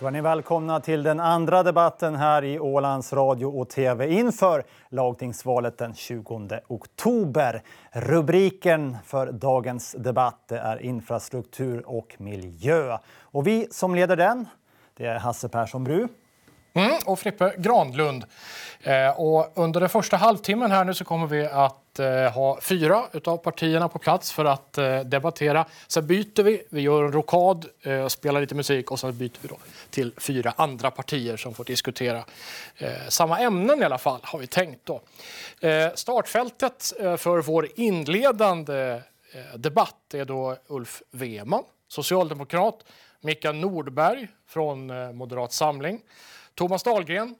Då är ni välkomna till den andra debatten här i Ålands Radio och TV inför lagtingsvalet den 20 oktober. Rubriken för dagens debatt är infrastruktur och miljö. Och vi som leder den det är Hasse Persson Bru. Mm, och Frippe Granlund. Eh, och under den första halvtimmen här nu så kommer vi att eh, ha fyra av partierna på plats för att eh, debattera. Sen byter vi, vi gör en rokad, eh, spelar lite musik och sen byter vi då till fyra andra partier som får diskutera eh, samma ämnen i alla fall, har vi tänkt då. Eh, startfältet eh, för vår inledande eh, debatt är då Ulf Weman, socialdemokrat, Mikael Nordberg från eh, Moderat Samling, Thomas Dahlgren,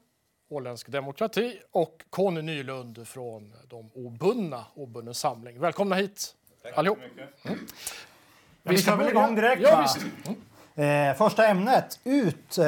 Åländsk demokrati och Conny Nylund från de obundna, obunden samling. Välkomna hit Tack allihop. Mm. Vi ska väl igång direkt? Ja, visst. Mm. Eh, första ämnet ut eh,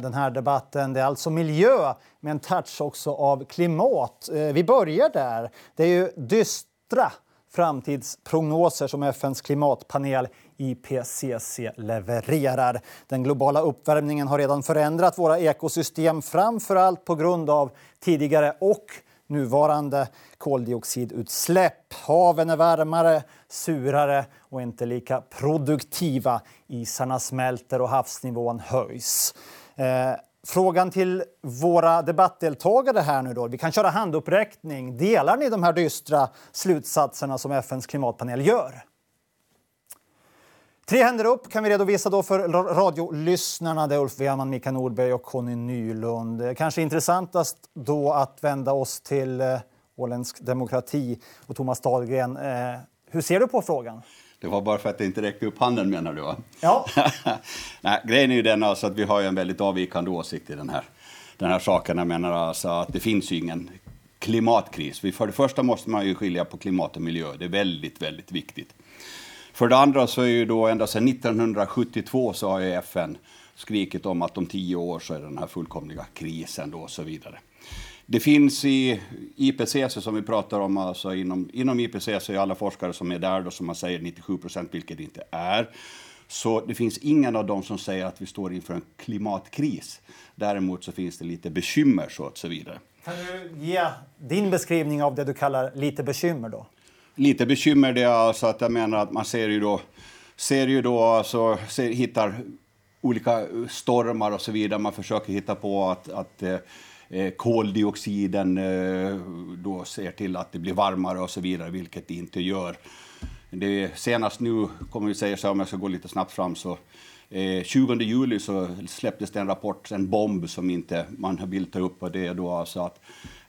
den här debatten det är alltså miljö med en touch också av klimat. Eh, vi börjar där. Det är ju dystra framtidsprognoser som FNs klimatpanel IPCC levererar. Den globala uppvärmningen har redan förändrat våra ekosystem framför allt på grund av tidigare och nuvarande koldioxidutsläpp. Haven är varmare, surare och inte lika produktiva. Isarna smälter och havsnivån höjs. Eh, Frågan till våra debattdeltagare här nu då. Vi kan köra handuppräckning. Delar ni de här dystra slutsatserna som FNs klimatpanel gör? Tre händer upp kan vi redovisa då för radiolyssnarna. Det är Ulf Weman, Mikael Nordberg och Conny Nylund. Kanske intressantast då att vända oss till eh, Åländsk demokrati och Thomas Dahlgren. Eh, hur ser du på frågan? Det var bara för att det inte räckte upp handen menar du? Va? Ja. Nej, grejen är ju den alltså att vi har en väldigt avvikande åsikt i den här, den här saken. Jag menar alltså att det finns ju ingen klimatkris. För det första måste man ju skilja på klimat och miljö. Det är väldigt, väldigt viktigt. För det andra så är ju då ända sedan 1972 så har ju FN skrikit om att om tio år så är den här fullkomliga krisen då och så vidare. Det finns i IPCC som vi pratar om, alltså inom, inom IPCC är alla forskare som är där då som man säger 97 procent, vilket det inte är. Så det finns ingen av dem som säger att vi står inför en klimatkris. Däremot så finns det lite bekymmer så och så vidare. Kan du ge din beskrivning av det du kallar lite bekymmer då? lite bekymmer det är alltså att jag menar att man ser ju då, ser ju då alltså, ser, hittar olika stormar och så vidare. Man försöker hitta på att, att eh, Eh, koldioxiden eh, då ser till att det blir varmare och så vidare, vilket det inte gör. Det, senast nu, kommer vi säga så om jag ska gå lite snabbt fram, så eh, 20 juli så släpptes det en rapport, en bomb som inte man har ta upp och det är då alltså att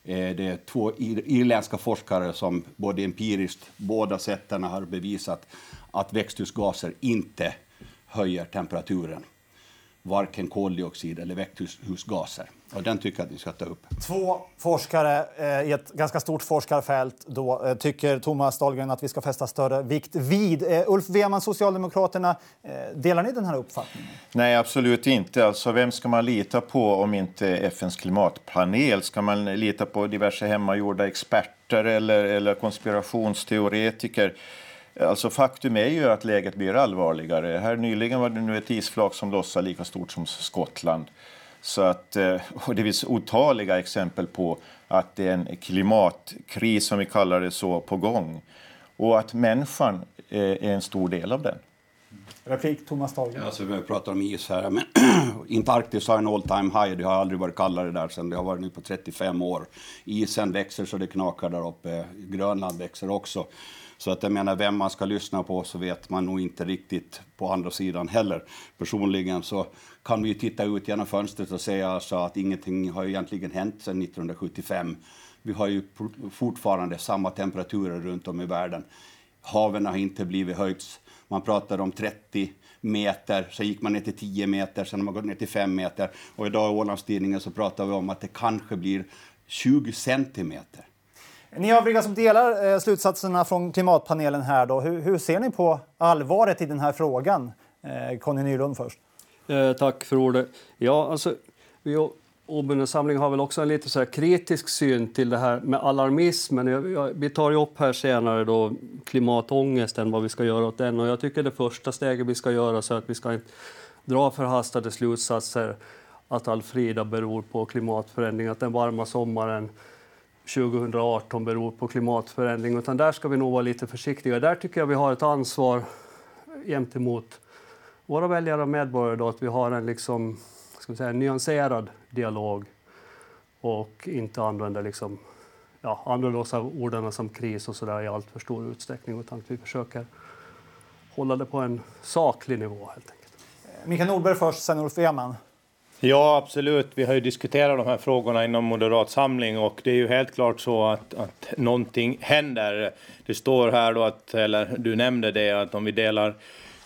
det är två irländska forskare som både empiriskt, båda sätten har bevisat att växthusgaser inte höjer temperaturen varken koldioxid eller växthusgaser. Och den tycker jag att ni ska ta upp. Två forskare eh, i ett ganska stort forskarfält då, eh, tycker Thomas Dahlgren att vi ska fästa större vikt vid. Eh, Ulf Weman, Socialdemokraterna, eh, delar ni den här uppfattningen? Nej, absolut inte. Alltså, vem ska man lita på om inte FNs klimatpanel? Ska man lita på diverse hemmagjorda experter eller, eller konspirationsteoretiker? Alltså faktum är ju att läget blir allvarligare. Här nyligen var det nu ett isflak som lossade lika stort som Skottland. Så att, eh, och det finns otaliga exempel på att det är en klimatkris, som vi kallar det så, på gång. Och att människan eh, är en stor del av den. Replik, Thomas Dahlgren. Ja, alltså, vi pratar om is här, men Antarktis har en all time high. Det har aldrig varit kallare där sen. Det har varit nu på 35 år. Isen växer så det knakar där uppe. Grönland växer också. Så att jag menar, vem man ska lyssna på så vet man nog inte riktigt på andra sidan heller. Personligen så kan vi ju titta ut genom fönstret och säga alltså att ingenting har egentligen hänt sedan 1975. Vi har ju fortfarande samma temperaturer runt om i världen. Haven har inte blivit höjts. Man pratade om 30 meter, sen gick man ner till 10 meter, sen har man gått ner till 5 meter. Och idag i Ålandstidningen så pratar vi om att det kanske blir 20 centimeter. Ni övriga som delar eh, slutsatserna från klimatpanelen här, då, hur, hur, ser ni på allvaret i den här frågan? Eh, Conny Nylund först. Eh, tack för ordet. Ja, alltså, vi Obunden samling har väl också en lite så här kritisk syn till det här med alarmismen. Jag, jag, vi tar ju upp här senare då klimatångesten, vad vi ska göra åt den. Och jag tycker det första steget vi ska göra så att vi ska dra förhastade slutsatser att Alfrida beror på klimatförändring, att den varma sommaren 2018 beror på klimatförändring, utan där ska vi nog vara lite försiktiga. Där tycker jag vi har ett ansvar gentemot våra väljare och medborgare då, att vi har en liksom, ska vi säga, nyanserad dialog och inte använder liksom, ja, använder oss av orden som kris och så där i allt för stor utsträckning, utan att vi försöker hålla det på en saklig nivå helt enkelt. Mikael Nordberg först, sen Ulf Eman. Ja, absolut. Vi har ju diskuterat de här frågorna inom Moderat Samling och det är ju helt klart så att, att någonting händer. Det står här då att, eller du nämnde det, att om vi delar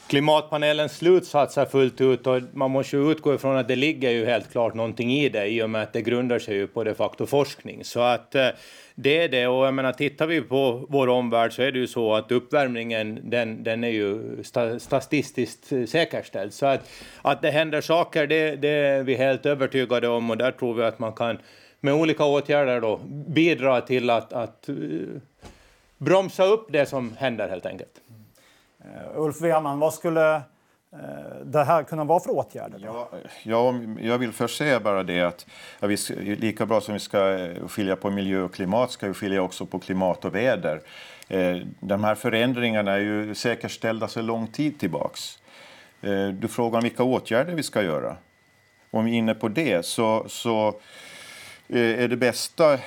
klimatpanelens slutsatser fullt ut och man måste ju utgå ifrån att det ligger ju helt klart någonting i det i och med att det grundar sig ju på de facto forskning. Så att eh, det är det och jag menar tittar vi på vår omvärld så är det ju så att uppvärmningen den, den är ju statistiskt säkerställd. Så att, att det händer saker det, det är vi helt övertygade om och där tror vi att man kan med olika åtgärder då bidra till att, att eh, bromsa upp det som händer helt enkelt. Uh, Ulf Wehrman, vad skulle uh, det här kunna vara för åtgärder? Ja, ja, jag vill först säga bara det att ja, vi lika bra som vi ska skilja på miljö och klimat ska vi skilja också på klimat och väder. Eh, de här förändringarna är ju säkerställda sedan lång tid tillbaks. Eh, du frågar om vilka åtgärder vi ska göra. Om vi är inne på det så, så eh, är det bästa,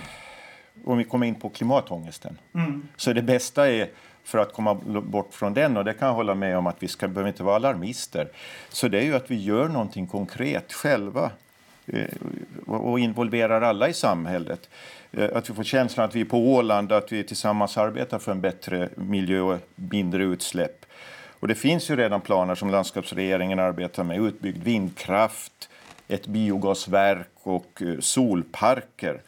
om vi kommer in på klimatångesten, mm. så det bästa är för att komma bort från den, och det kan jag hålla med om att vi ska, behöver inte vara alarmister, så det är ju att vi gör någonting konkret själva eh, och involverar alla i samhället. Eh, att vi får känslan att vi är på Åland, att vi tillsammans arbetar för en bättre miljö och mindre utsläpp. Och det finns ju redan planer som landskapsregeringen arbetar med, utbyggd vindkraft, ett biogasverk och eh, solparker.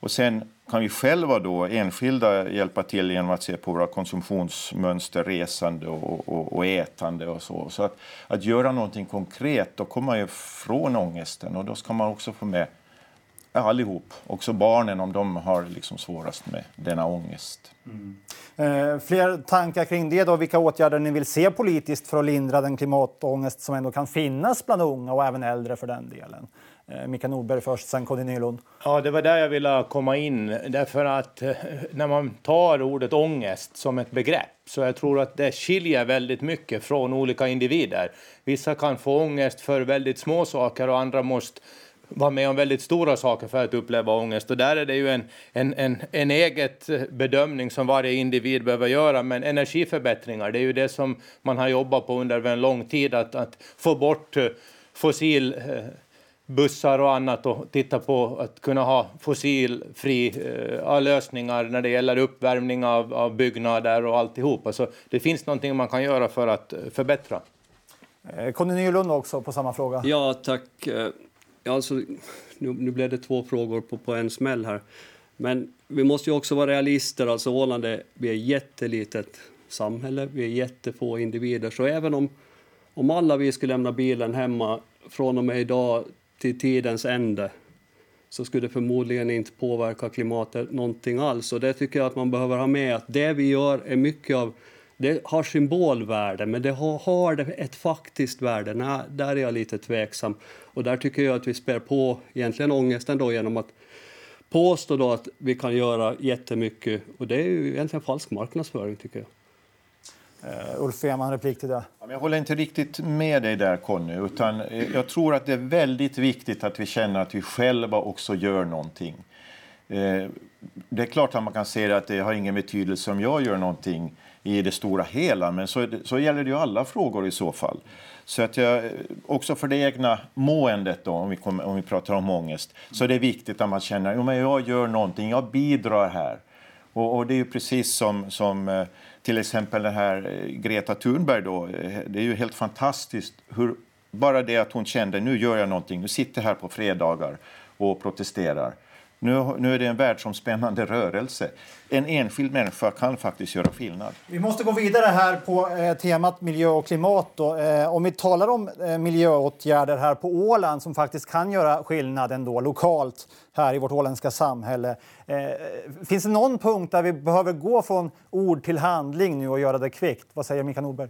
Och sen kan vi själva då, enskilda, hjälpa till genom att se på våra konsumtionsmönster, resande och, och, och ätande och så. Så att, att göra någonting konkret, då kommer man ju från ångesten och då ska man också få med allihop, också barnen om de har liksom svårast med denna ångest. Mm. Eh, fler tankar kring det då, vilka åtgärder ni vill se politiskt för att lindra den klimatångest som ändå kan finnas bland unga och även äldre för den delen? Eh, Mikael Nordberg först, sen Conny Nylund. Ja, det var där jag ville komma in. Därför att eh, när man tar ordet ångest som ett begrepp så jag tror att det skiljer väldigt mycket från olika individer. Vissa kan få ångest för väldigt små saker och andra måste vara med om väldigt stora saker för att uppleva ångest. Och där är det ju en, en, en, en eget eh, bedömning som varje individ behöver göra. Men energiförbättringar, det är ju det som man har jobbat på under en lång tid, att, att få bort eh, fossil bussar och annat och titta på att kunna ha fossilfri eh, lösningar när det gäller uppvärmning av, av byggnader och alltihop. Alltså, det finns någonting man kan göra för att eh, förbättra. Eh, Conny Nylund också på samma fråga. Ja, tack. Alltså, nu, nu blev det två frågor på, på en smäll här. Men vi måste ju också vara realister. Alltså Åland är, vi är ett jättelitet samhälle, vi är jättefå individer. Så även om, om alla vi skulle lämna bilen hemma från och med idag till tidens ände så skulle det förmodligen inte påverka klimatet någonting alls. Och det tycker jag att man behöver ha med att det vi gör är mycket av det har symbolvärde, men det har, har det ett faktiskt värde. Nej, där är jag lite tveksam. Och där tycker jag att vi spär på egentligen ångesten då genom att påstå då att vi kan göra jättemycket. Och det är ju egentligen falsk marknadsföring tycker jag. Uh, Ulf Wehrman, replik till det. Jag håller inte riktigt med dig där, Conny. Utan eh, jag tror att det är väldigt viktigt att vi känner att vi själva också gör någonting. Uh, det är klart att man kan säga att det har ingen betydelse om jag gör någonting i det stora hela, men så, det, så gäller det ju alla frågor i så fall. Så att jag, också för det egna måendet, då, om, vi kommer, om vi pratar om ångest, så är det viktigt att man känner att jag gör någonting, jag bidrar här. Och, och det är ju precis som, som eh, till exempel den här eh, Greta Thunberg då, eh, det är ju helt fantastiskt hur bara det att hon kände nu gör jag någonting, nu sitter jag här på fredagar och protesterar. Nu, nu är det en världsomspännande rörelse. En enskild människa kan faktiskt göra skillnad. Vi måste gå vidare här på eh, temat miljö och klimat. Då. Eh, om vi talar om eh, miljöåtgärder här på Åland som faktiskt kan göra skillnad ändå lokalt här i vårt åländska samhälle. Eh, finns det någon punkt där vi behöver gå från ord till handling nu och göra det kvickt? Vad säger Mikael Nordberg?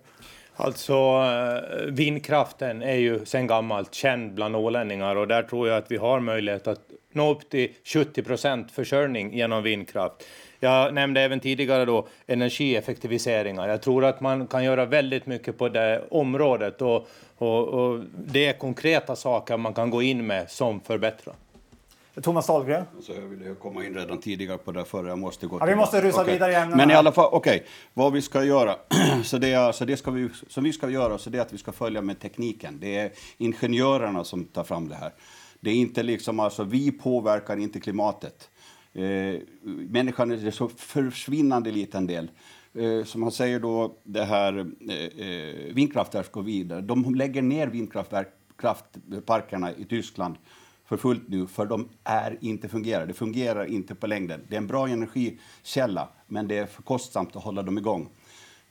Alltså eh, vindkraften är ju sedan gammalt känd bland ålänningar och där tror jag att vi har möjlighet att nå upp till 70 procent försörjning genom vindkraft. Jag nämnde även tidigare då energieffektiviseringar. Jag tror att man kan göra väldigt mycket på det området och, och, och det är konkreta saker man kan gå in med som förbättrar. Thomas Dahlgren. Så jag ville komma in redan tidigare på det förra. Jag måste gå ja, vi måste rusa okay. vidare igen. Men i alla fall, okej, okay. vad vi ska göra. så det, alltså, det ska vi, som vi ska göra, så det är att vi ska följa med tekniken. Det är ingenjörerna som tar fram det här. Det är inte liksom, alltså, vi påverkar inte klimatet. Eh, människan är en så försvinnande liten del. Eh, som han säger då, det här eh, eh vindkraftverk går vidare. De lägger ner vindkraftparkerna i Tyskland för fullt nu, för de är inte fungerar. Det fungerar inte på längden. Det är en bra energikälla, men det är för kostsamt att hålla dem igång.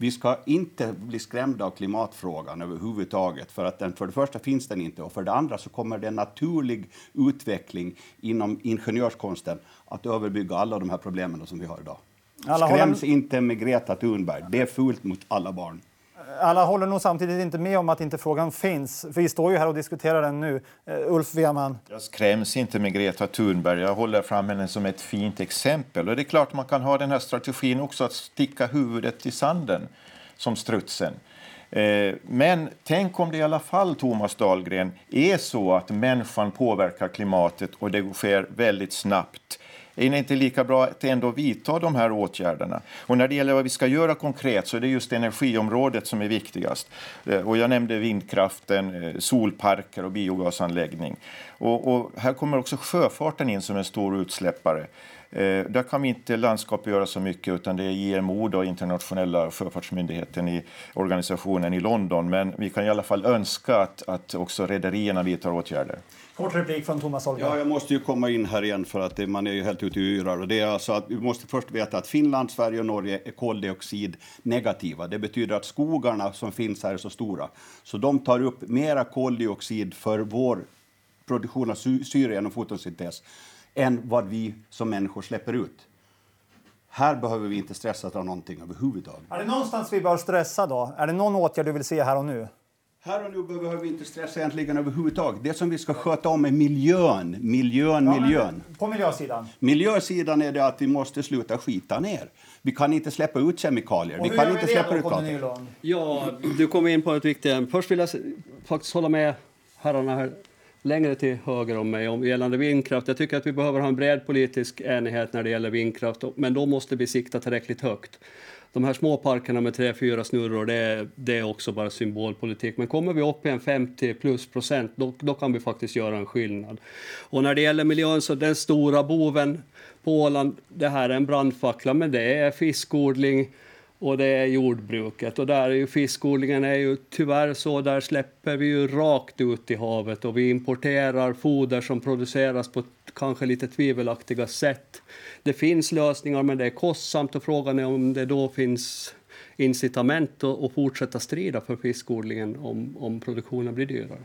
Vi ska inte bli skrämda av klimatfrågan överhuvudtaget, för att den, för det första finns den inte och för det andra så kommer det en naturlig utveckling inom ingenjörskonsten att överbygga alla de här problemen som vi har idag. Alla Skräms håller... inte med Greta Thunberg. Det är fult mot alla barn alla håller nog samtidigt inte med om att inte frågan finns. För vi står ju här och diskuterar den nu. Eh, Ulf Weman. Jag skräms inte med Greta Thunberg. Jag håller fram henne som ett fint exempel. Och det är klart man kan ha den här strategin också att sticka huvudet i sanden som strutsen. Eh, men tänk om det i alla fall, Thomas Dahlgren, är så att människan påverkar klimatet och det sker väldigt snabbt är det inte lika bra att ändå vidta de här åtgärderna? Och när det gäller vad vi ska göra konkret så är det just energiområdet som är viktigast. Eh, och jag nämnde vindkraften, eh, solparker och biogasanläggning. Och, och här kommer också sjöfarten in som en stor utsläppare. Eh, där kan vi inte landskapet göra så mycket, utan det är IMO, då, internationella sjöfartsmyndigheten i organisationen i London. Men vi kan i alla fall önska att, att också rederierna vidtar åtgärder. Kort replik från Thomas Holger. Ja, jag måste ju komma in här igen för att man är ju helt ute i yrar. Det är alltså att vi måste först veta att Finland, Sverige och Norge är koldioxid negativa. Det betyder att skogarna som finns här är så stora. Så de tar upp mera koldioxid för vår produktion av syre genom fotosyntes än vad vi som människor släpper ut. Här behöver vi inte stressa av någonting överhuvudtaget. Är det någonstans vi bör stressa då? Är det någon åtgärd du vill se här och nu? Här och nu behöver vi inte stressa egentligen överhuvudtaget. Det som vi ska sköta om är miljön, miljön, ja, miljön. På miljösidan? Miljösidan är det att vi måste sluta skita ner. Vi kan inte släppa ut kemikalier. Och vi kan inte vi släppa ut Ja, du kom in på ett viktigt Först vill jag faktiskt hålla med herrarna här längre till höger om mig om gällande vindkraft. Jag tycker att vi behöver ha en bred politisk enighet när det gäller vindkraft, men då måste vi sikta tillräckligt högt. De här små parkerna med tre, fyra snurror, det är, det är också bara symbolpolitik. Men kommer vi upp i en 50 plus procent, då, då kan vi faktiskt göra en skillnad. Och när det gäller miljön så den stora boven på Åland, det här är en brandfackla, men det är fiskodling, och det är jordbruket. Och där är ju fiskodlingen är ju tyvärr så, där släpper vi ju rakt ut i havet och vi importerar foder som produceras på kanske lite tvivelaktiga sätt. Det finns lösningar men det är kostsamt och frågan är om det då finns incitament att fortsätta strida för fiskodlingen om, om produktionen blir dyrare.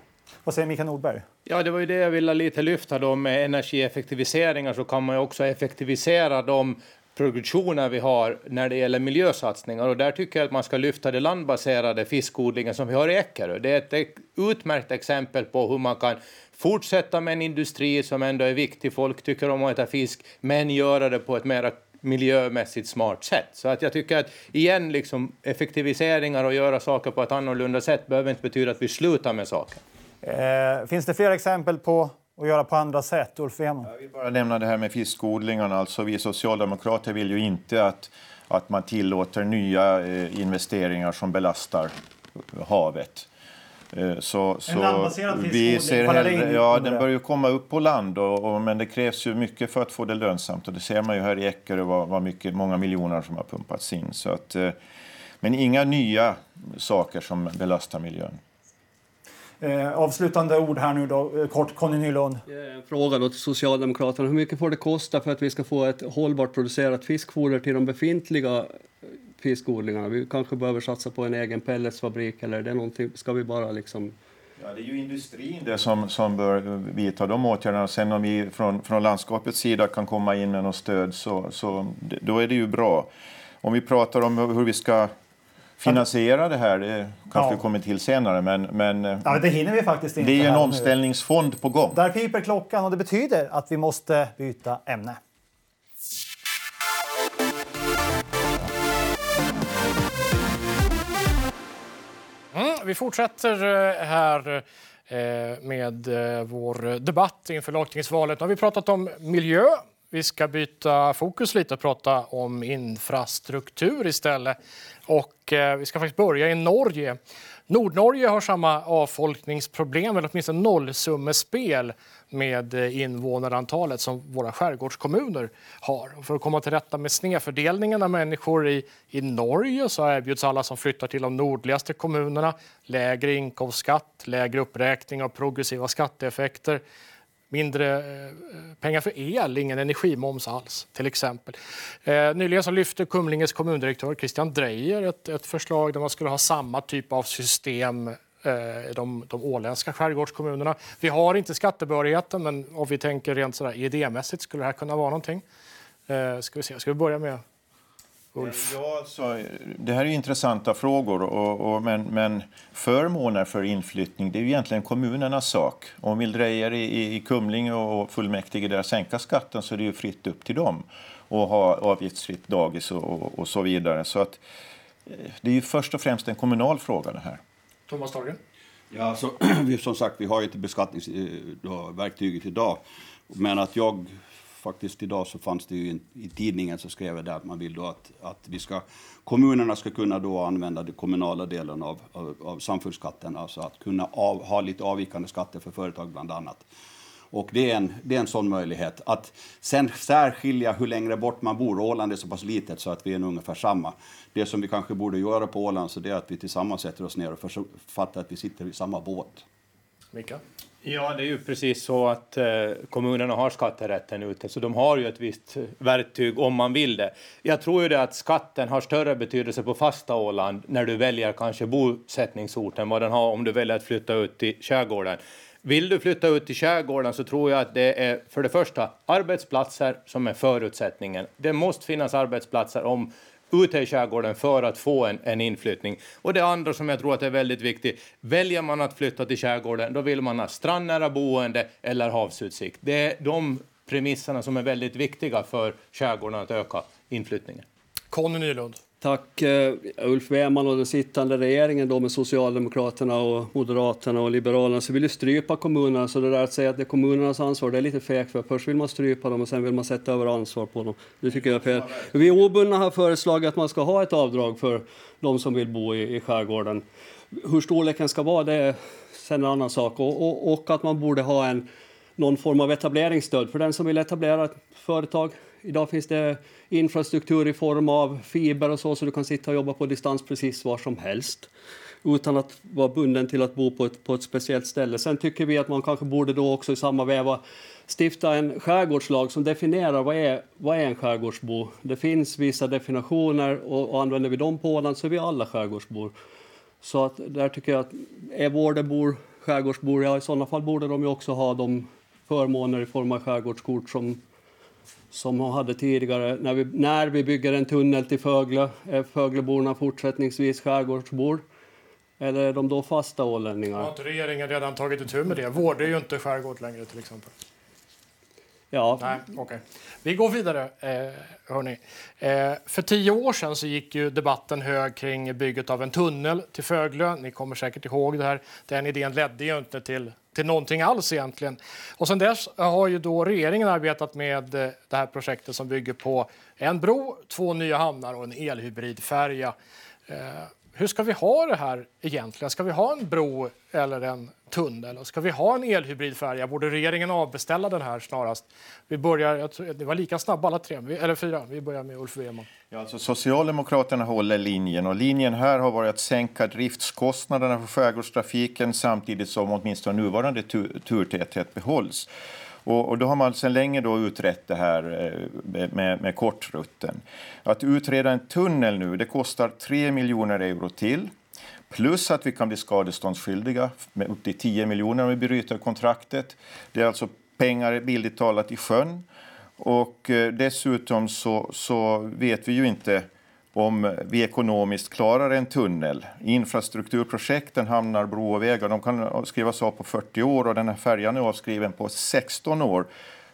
Vad säger Mikael Nordberg? Ja, det var ju det jag ville lite lyfta då med energieffektiviseringar så kan man ju också effektivisera de produktioner vi har när det gäller miljösatsningar. Och där tycker jag att man ska lyfta det landbaserade fiskodlingen som vi har i Eckerö. Det är ett utmärkt exempel på hur man kan fortsätta med en industri som ändå är viktig. Folk tycker om att äta fisk, men göra det på ett mer miljömässigt smart sätt. Så att jag tycker att igen, liksom, effektiviseringar och göra saker på ett annorlunda sätt behöver inte betyda att vi slutar med saker. Eh, finns det fler exempel på och göra på andra sätt? Ulf Jag vill bara nämna det här med fiskodlingarna. Alltså, vi socialdemokrater vill ju inte att, att man tillåter nya eh, investeringar som belastar havet. Eh, så, så en vi ser hellre, ja, den börjar komma upp på land, och, och, men det krävs ju mycket för att få det lönsamt. Och det ser man ju här i Eckerö, vad, vad mycket, många miljoner som har pumpats in. Så att, eh, men inga nya saker som belastar miljön. Eh, avslutande ord här nu då, eh, kort, Conny Nylund. En fråga då till Socialdemokraterna. Hur mycket får det kosta för att vi ska få ett hållbart producerat fiskfoder till de befintliga fiskodlingarna? Vi kanske behöver satsa på en egen pelletsfabrik eller det är någonting, ska vi bara liksom Ja, det är ju industrin det som, som bör vidta de åtgärderna. Sen om vi från, från landskapets sida kan komma in med något stöd så, så då är det ju bra. Om vi pratar om hur vi ska Finansiera det här, det kanske ja. kommer till senare, men, men ja, det hinner vi faktiskt inte. Det är en omställningsfond nu. på gång. Där piper klockan och det betyder att vi måste byta ämne. Mm, vi fortsätter eh, här eh, med eh, vår debatt inför lagtingsvalet. Nu har vi pratat om miljö. Vi ska byta fokus lite och prata om infrastruktur istället. Och eh, vi ska faktiskt börja i Norge. Nordnorge har samma avfolkningsproblem, eller åtminstone nollsummespel med eh, invånarantalet som våra skärgårdskommuner har. för att komma till rätta med snedfördelningen av människor i, i Norge så erbjuds alla som flyttar till de nordligaste kommunerna lägre inkomstskatt, lägre uppräkning av progressiva skatteeffekter mindre eh, pengar för el, ingen energimoms alls till exempel. Eh, nyligen så lyfte Kumlinges kommundirektör Christian Dreyer ett, ett förslag där man skulle ha samma typ av system eh, i de, de åländska skärgårdskommunerna. Vi har inte skattebehörigheten, men om vi tänker rent sådär idémässigt skulle det här kunna vara någonting. Eh, ska vi se, ska vi börja med Ulf? Ja, så, det här är intressanta frågor, och, och, men, men förmåner för inflyttning det är ju egentligen kommunernas sak. Om vill Drejer i, i Kumling och fullmäktige där sänka skatten så är det ju fritt upp till dem och ha avgiftsfritt dagis och, och, och så vidare. Så att, eh, det är ju först och främst en kommunal fråga det här. Thomas Dahlgren? Ja, alltså, som sagt, vi har ju inte beskattningsverktyget eh, idag. Men att jag faktiskt idag så fanns det ju in, i tidningen så skrev jag där att man vill då att, att vi ska, kommunerna ska kunna då använda den kommunala delen av, av, av samfundsskatten, alltså att kunna av, ha lite avvikande skatter för företag bland annat. Och det är, en, det är en sån möjlighet. Att sen särskilja hur längre bort man bor, Åland är så pass litet så att vi är ungefär samma. Det som vi kanske borde göra på Åland så det är att vi tillsammans sätter oss ner och fattar att vi sitter i samma båt. Mika? Ja, det är ju precis så att eh, kommunerna har skatterätten ute, så de har ju ett visst verktyg om man vill det. Jag tror ju det att skatten har större betydelse på fasta Åland när du väljer kanske bosättningsort än vad den har om du väljer att flytta ut till skärgården. Vill du flytta ut till skärgården så tror jag att det är för det första arbetsplatser som är förutsättningen. Det måste finnas arbetsplatser om ute i skärgården för att få en, en inflyttning. Och det andra som jag tror att är väldigt viktigt, väljer man att flytta till skärgården då vill man ha strandnära boende eller havsutsikt. Det är de premisserna som är väldigt viktiga för skärgården att öka inflyttningen. Conny Nylund. Tack eh, Ulf Weman och den sittande regeringen då med Socialdemokraterna och Moderaterna och Liberalerna så vill ju strypa kommunerna. Så det där att säga att det är kommunernas ansvar, det är lite fegt. För först vill man strypa dem och sen vill man sätta över ansvar på dem. Det tycker jag är fel. Vi obundna har föreslagit att man ska ha ett avdrag för de som vill bo i, i skärgården. Hur storleken ska vara, det är sen en annan sak. Och, och, och att man borde ha en någon form av etableringsstöd för den som vill etablera ett företag. Idag finns det infrastruktur i form av fiber och så, så du kan sitta och jobba på distans precis var som helst utan att vara bunden till att bo på ett, på ett speciellt ställe. Sen tycker vi att man kanske borde då också i samma veva stifta en skärgårdslag som definierar vad är, vad är en skärgårdsbo. Det finns vissa definitioner och, och använder vi dem på Åland så är vi alla skärgårdsbor. Så att där tycker jag att är Vårdebor skärgårdsbor, ja i sådana fall borde de ju också ha de förmåner i form av skärgårdskort som, som hon hade tidigare. När vi, när vi bygger en tunnel till Fögle, är Fögleborna fortsättningsvis skärgårdsbor? Eller är de då fasta ålänningar? Har inte regeringen redan tagit itu med det? Vård är ju inte skärgård längre till exempel. Ja. Nej, okay. Vi går vidare. Eh, hörni. Eh, för tio år sedan så gick ju debatten hög kring bygget av en tunnel till Föglö. Ni kommer säkert ihåg det här. Den idén ledde ju inte till, till någonting alls egentligen. Och sen dess har ju då regeringen arbetat med eh, det här projektet som bygger på en bro, två nya hamnar och en elhybridfärja. Eh, hur ska vi ha det här egentligen? Ska vi ha en bro eller en tunnel? Och ska vi ha en elhybridfärja? Borde regeringen avbeställa den här snarast? Vi börjar, jag tror, det var lika snabba alla tre, eller fyra. Vi börjar med Ulf Weman. Ja, alltså Socialdemokraterna håller linjen och linjen här har varit att sänka driftskostnaderna för skärgårdstrafiken samtidigt som åtminstone nuvarande turtäthet behålls. Och, och, då har man sedan länge då utrett det här eh, med, med kortrutten. Att utreda en tunnel nu, det kostar 3 miljoner euro till. Plus att vi kan bli skadeståndsskyldiga med upp till 10 miljoner om vi bryter kontraktet. Det är alltså pengar bildligt talat i sjön. Och eh, dessutom så, så vet vi ju inte om vi ekonomiskt klarar en tunnel. Infrastrukturprojekten, hamnar, bro och vägar, de kan skrivas av på 40 år och den här färjan är avskriven på 16 år.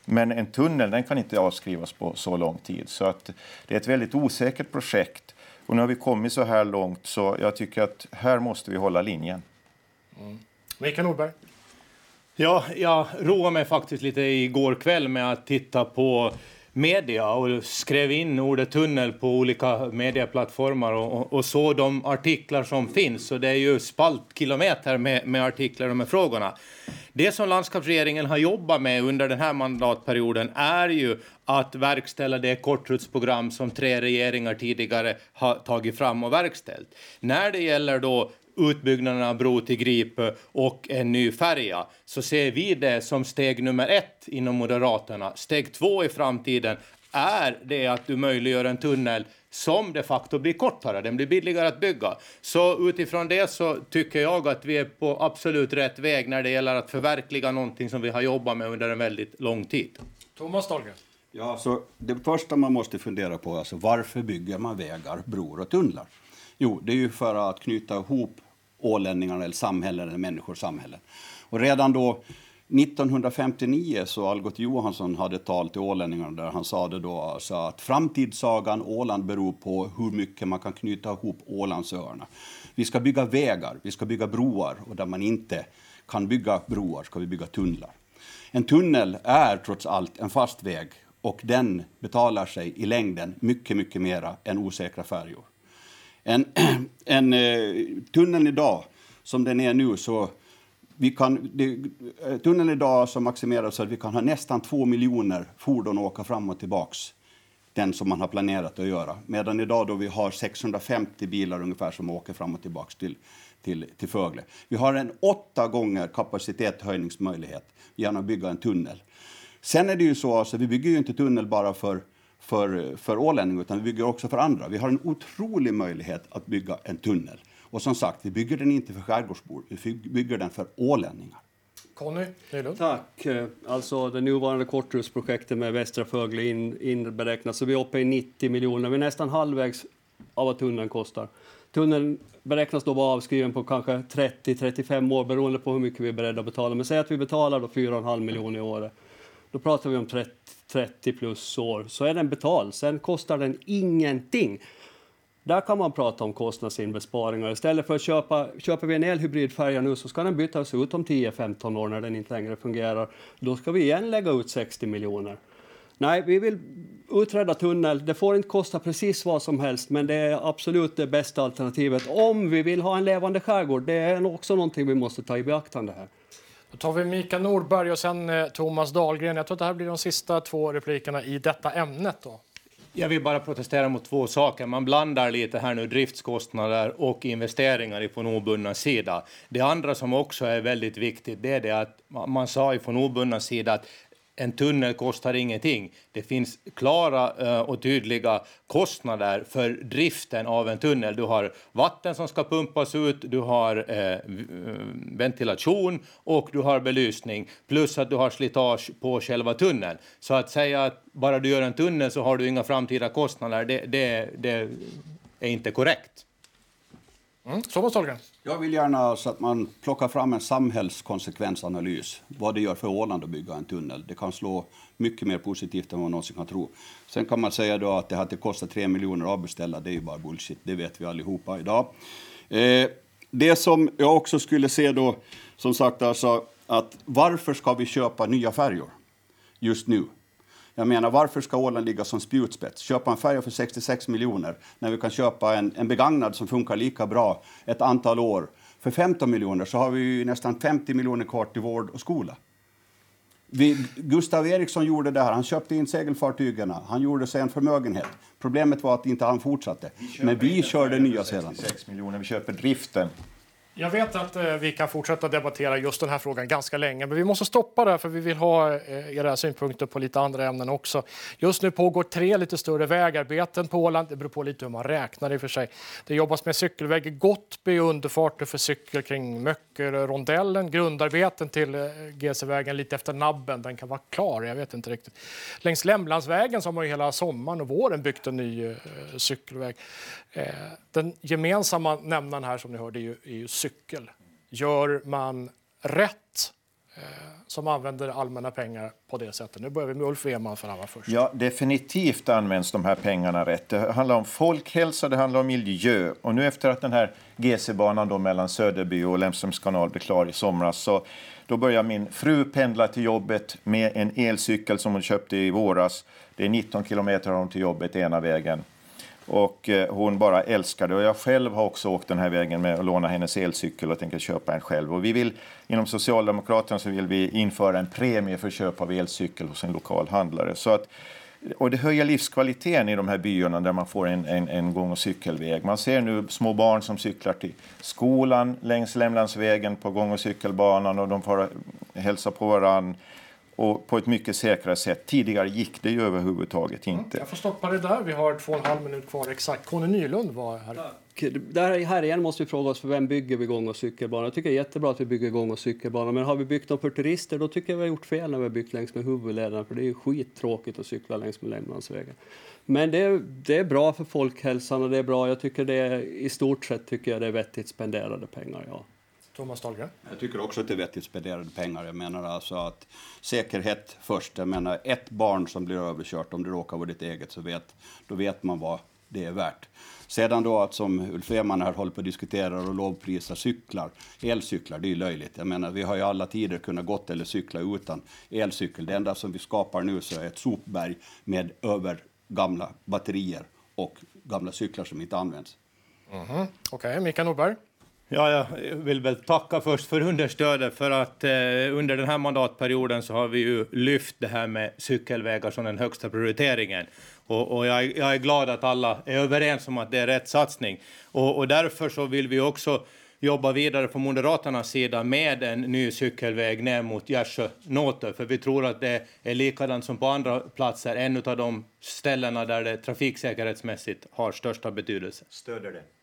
Men en tunnel den kan inte avskrivas på så lång tid. Så att det är ett väldigt osäkert projekt. Och nu har vi kommit så här långt så jag tycker att här måste vi hålla linjen. Mm. Mikael Nordberg? Ja, jag roade mig faktiskt lite igår kväll med att titta på media och skrev in ordet tunnel på olika medieplattformar och, och såg de artiklar som finns. Så det är ju spaltkilometer med, med artiklar om de här frågorna. Det som landskapsregeringen har jobbat med under den här mandatperioden är ju att verkställa det kortrutsprogram som tre regeringar tidigare har tagit fram och verkställt. När det gäller då utbyggnaden av bro till Grip och en ny färja så ser vi det som steg nummer ett inom Moderaterna. Steg två i framtiden är det att du möjliggör en tunnel som de facto blir kortare, den blir billigare att bygga. Så utifrån det så tycker jag att vi är på absolut rätt väg när det gäller att förverkliga någonting som vi har jobbat med under en väldigt lång tid. Thomas Dahlgren. Ja, så det första man måste fundera på är alltså, varför bygger man vägar, broar och tunnlar? Jo, det är ju för att knyta ihop ålänningarna eller samhällen, eller människor samhällen. Och redan då 1959 så Algot Johansson hade tal till ålänningarna där han sa det då alltså att framtidssagan Åland beror på hur mycket man kan knyta ihop Ålandsöarna. Vi ska bygga vägar, vi ska bygga broar och där man inte kan bygga broar ska vi bygga tunnlar. En tunnel är trots allt en fast väg och den betalar sig i längden mycket, mycket mera än osäkra färjor. En, en eh, tunneln idag, som den är nu, så vi kan, det, eh, tunneln idag så maximeras så att vi kan ha nästan två miljoner fordon åka fram och tillbaks den som man har planerat att göra. Medan idag då vi har 650 bilar ungefär som åker fram och tillbaks till, till, till Fögle. Vi har en åtta gånger kapacitetshöjningsmöjlighet genom att bygga en tunnel. Sen är det ju så, alltså, vi bygger ju inte tunnel bara för för, för ålänningar, utan vi bygger också för andra. Vi har en otrolig möjlighet att bygga en tunnel. Och som sagt, vi bygger den inte för skärgårdsbor, vi bygger den för ålänningar. Conny Tack. Alltså det nuvarande korthusprojektet med Västra Fögle in, inberäknat, så vi är uppe i 90 miljoner. Vi är nästan halvvägs av vad tunneln kostar. Tunneln beräknas då vara avskriven på kanske 30-35 år beroende på hur mycket vi är beredda att betala. Men säg att vi betalar då 4,5 miljoner i året. Då pratar vi om 30, 30 plus år. Så är den betald. Sen kostar den ingenting. Där kan man prata om kostnadsinbesparingar. Istället för att köpa, köper vi en elhybridfärja nu så ska den bytas ut om 10-15 år när den inte längre fungerar. Då ska vi igen lägga ut 60 miljoner. Nej, vi vill utreda tunnel. Det får inte kosta precis vad som helst, men det är absolut det bästa alternativet om vi vill ha en levande skärgård. Det är också någonting vi måste ta i beaktande här. Då tar vi Mikael Nordberg och sen eh, Thomas Dahlgren. Jag tror att det här blir de sista två replikerna i detta ämnet. Då. Jag vill bara protestera mot två saker. Man blandar lite här nu driftskostnader och investeringar från obundna sida. Det andra som också är väldigt viktigt det är det att man sa från obundna sida att en tunnel kostar ingenting. Det finns klara eh, och tydliga kostnader för driften av en tunnel. Du har vatten som ska pumpas ut, du har eh, ventilation och du har belysning. Plus att du har slitage på själva tunneln. Så att säga att bara du gör en tunnel så har du inga framtida kostnader, det, det, det är inte korrekt. Mm. Thomas Dahlgren. Jag vill gärna så att man plockar fram en samhällskonsekvensanalys. Vad det gör för Åland att bygga en tunnel. Det kan slå mycket mer positivt än vad man någonsin kan tro. Sen kan man säga då att det hade kostat 3 miljoner att avbeställa. Det är ju bara bullshit. Det vet vi allihopa idag. Eh, det som jag också skulle se då, som sagt alltså, att varför ska vi köpa nya färjor just nu? Jag menar, varför ska Åland ligga som spjutspets? Köpa en färja för 66 miljoner när vi kan köpa en, en begagnad som funkar lika bra ett antal år. För 15 miljoner så har vi nästan 50 miljoner kvar till vård och skola. Vi, Gustav Eriksson gjorde det här. Han köpte in segelfartygen. Han gjorde sig en förmögenhet. Problemet var att inte han fortsatte. Vi Men vi körde nya sedan. miljoner. Vi köper driften. Jag vet att eh, vi kan fortsätta debattera just den här frågan ganska länge, men vi måste stoppa där för vi vill ha eh, era synpunkter på lite andra ämnen också. Just nu pågår tre lite större vägarbeten på Åland. Det beror på lite hur man räknar i och för sig. Det jobbas med cykelväg i Gottby, underfarter för cykel kring Rondellen, grundarbeten till eh, GC-vägen lite efter Nabben. Den kan vara klar, jag vet inte riktigt. Längs Lämlandsvägen så har man ju hela sommaren och våren byggt en ny eh, cykelväg. Eh, den gemensamma nämnaren här som ni hörde är ju, är ju cykel. Gör man rätt Eh, som använder allmänna pengar på det sättet? Nu börjar vi med Ulf Weman för han var först. Ja, definitivt används de här pengarna rätt. Det handlar om folkhälsa, det handlar om miljö. Och nu efter att den här GC-banan då mellan Söderby och Lemströms kanal blev klar i somras så då börjar min fru pendla till jobbet med en elcykel som hon köpte i våras. Det är 19 kilometer till jobbet ena vägen. Och eh, hon bara älskar det. Och jag själv har också åkt den här vägen med att låna hennes elcykel och tänker köpa en själv. Och vi vill, inom Socialdemokraterna så vill vi införa en premie för köp av elcykel hos en lokal handlare. Så att, och det höjer livskvaliteten i de här byarna där man får en, en, en gång och cykelväg. Man ser nu små barn som cyklar till skolan längs Lämlandsvägen på gång och cykelbanan och de får hälsa på varandra och på ett mycket säkrare sätt. Tidigare gick det ju överhuvudtaget inte. Jag får stoppa det där. Vi har två och en halv minut kvar exakt. Conny Nylund var här. Där, här igen måste vi fråga oss för vem bygger vi gång och cykelbanor? Jag tycker det är jättebra att vi bygger gång och cykelbanor, men har vi byggt dem för turister då tycker jag vi har gjort fel när vi har byggt längs med huvudlederna, för det är ju skittråkigt att cykla längs med Lämlandsvägen. Men det är, det är bra för folkhälsan och det är bra. Jag tycker det är, i stort sett tycker jag det är vettigt spenderade pengar, ja. Thomas Dahlgren? Jag tycker också att det är vettigt spenderade pengar. Jag menar alltså att säkerhet först. Jag menar ett barn som blir överkört, om det råkar vara ditt eget, så vet, då vet man vad det är värt. Sedan då att som Ulf Eman här håller på att diskutera och lovprisa cyklar, elcyklar, det är löjligt. Jag menar, vi har ju alla tider kunnat gått eller cykla utan elcykel. Det enda som vi skapar nu så är ett sopberg med över gamla batterier och gamla cyklar som inte används. Mm -hmm. Okej, okay. Mikael Norberg? Ja, jag vill väl tacka först för understödet för att eh, under den här mandatperioden så har vi ju lyft det här med cykelvägar som den högsta prioriteringen. Och, och jag, jag, är glad att alla är överens om att det är rätt satsning. Och, och därför så vill vi också jobba vidare på Moderaternas sida med en ny cykelväg ner mot Gärsjö-Nåtö, för vi tror att det är likadant som på andra platser, en av de ställena där det trafiksäkerhetsmässigt har största betydelse. Stöder det.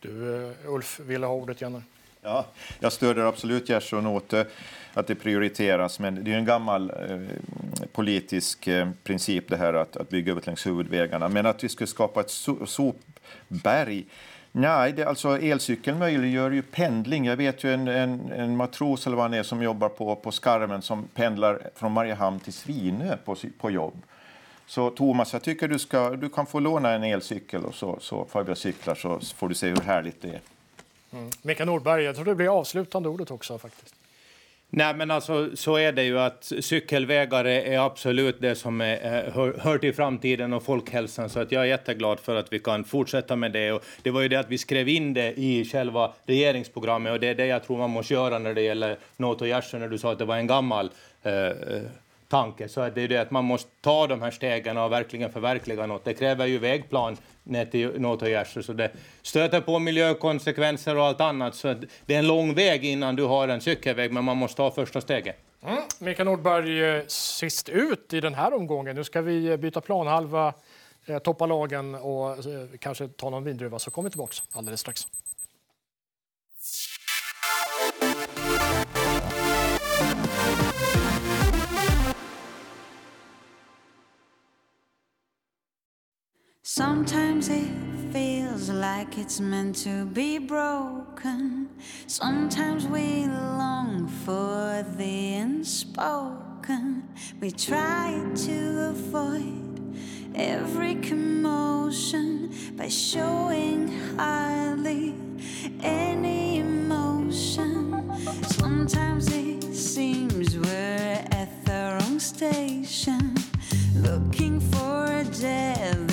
Du, eh, Ulf, ville ha ordet igen. Ja, jag stöder absolut Gerson och att det prioriteras. Men det är en gammal eh, politisk eh, princip det här att, att bygga ut längs huvudvägarna. Men att vi skulle skapa ett so sopberg Nej, det, alltså elcykeln möjliggör ju pendling. Jag vet ju en, en, en, matros eller vad han är som jobbar på, på Skarven som pendlar från Mariehamn till Svinö på, på jobb. Så Thomas, jag tycker du, ska, du kan få låna en elcykel och så, så får cyklar så får du se hur härligt det är. Mm. Mikael Nordberg, jag tror det blir avslutande ordet också faktiskt. Nej, men alltså så är det ju att cykelvägar är absolut det som är, hör, hör till framtiden och folkhälsan, så att jag är jätteglad för att vi kan fortsätta med det. Och det var ju det att vi skrev in det i själva regeringsprogrammet och det är det jag tror man måste göra när det gäller Nåt och när du sa att det var en gammal eh, tanke. Så är det ju det att man måste ta de här stegen och verkligen förverkliga något. Det kräver ju vägplan ner till Nåtogärsjö, så det stöter på miljökonsekvenser och allt annat. Så det är en lång väg innan du har en cykelväg, men man måste ta första steget. Mm. Mikael Nordberg, eh, sist ut i den här omgången. Nu ska vi eh, byta planhalva, eh, toppa lagen och kanske ta någon vindruva, så kommer vi tillbaka alldeles strax. Sometimes it feels like it's meant to be broken. Sometimes we long for the unspoken. We try to avoid every commotion by showing hardly any emotion. Sometimes it seems we're at the wrong station, looking for a deadly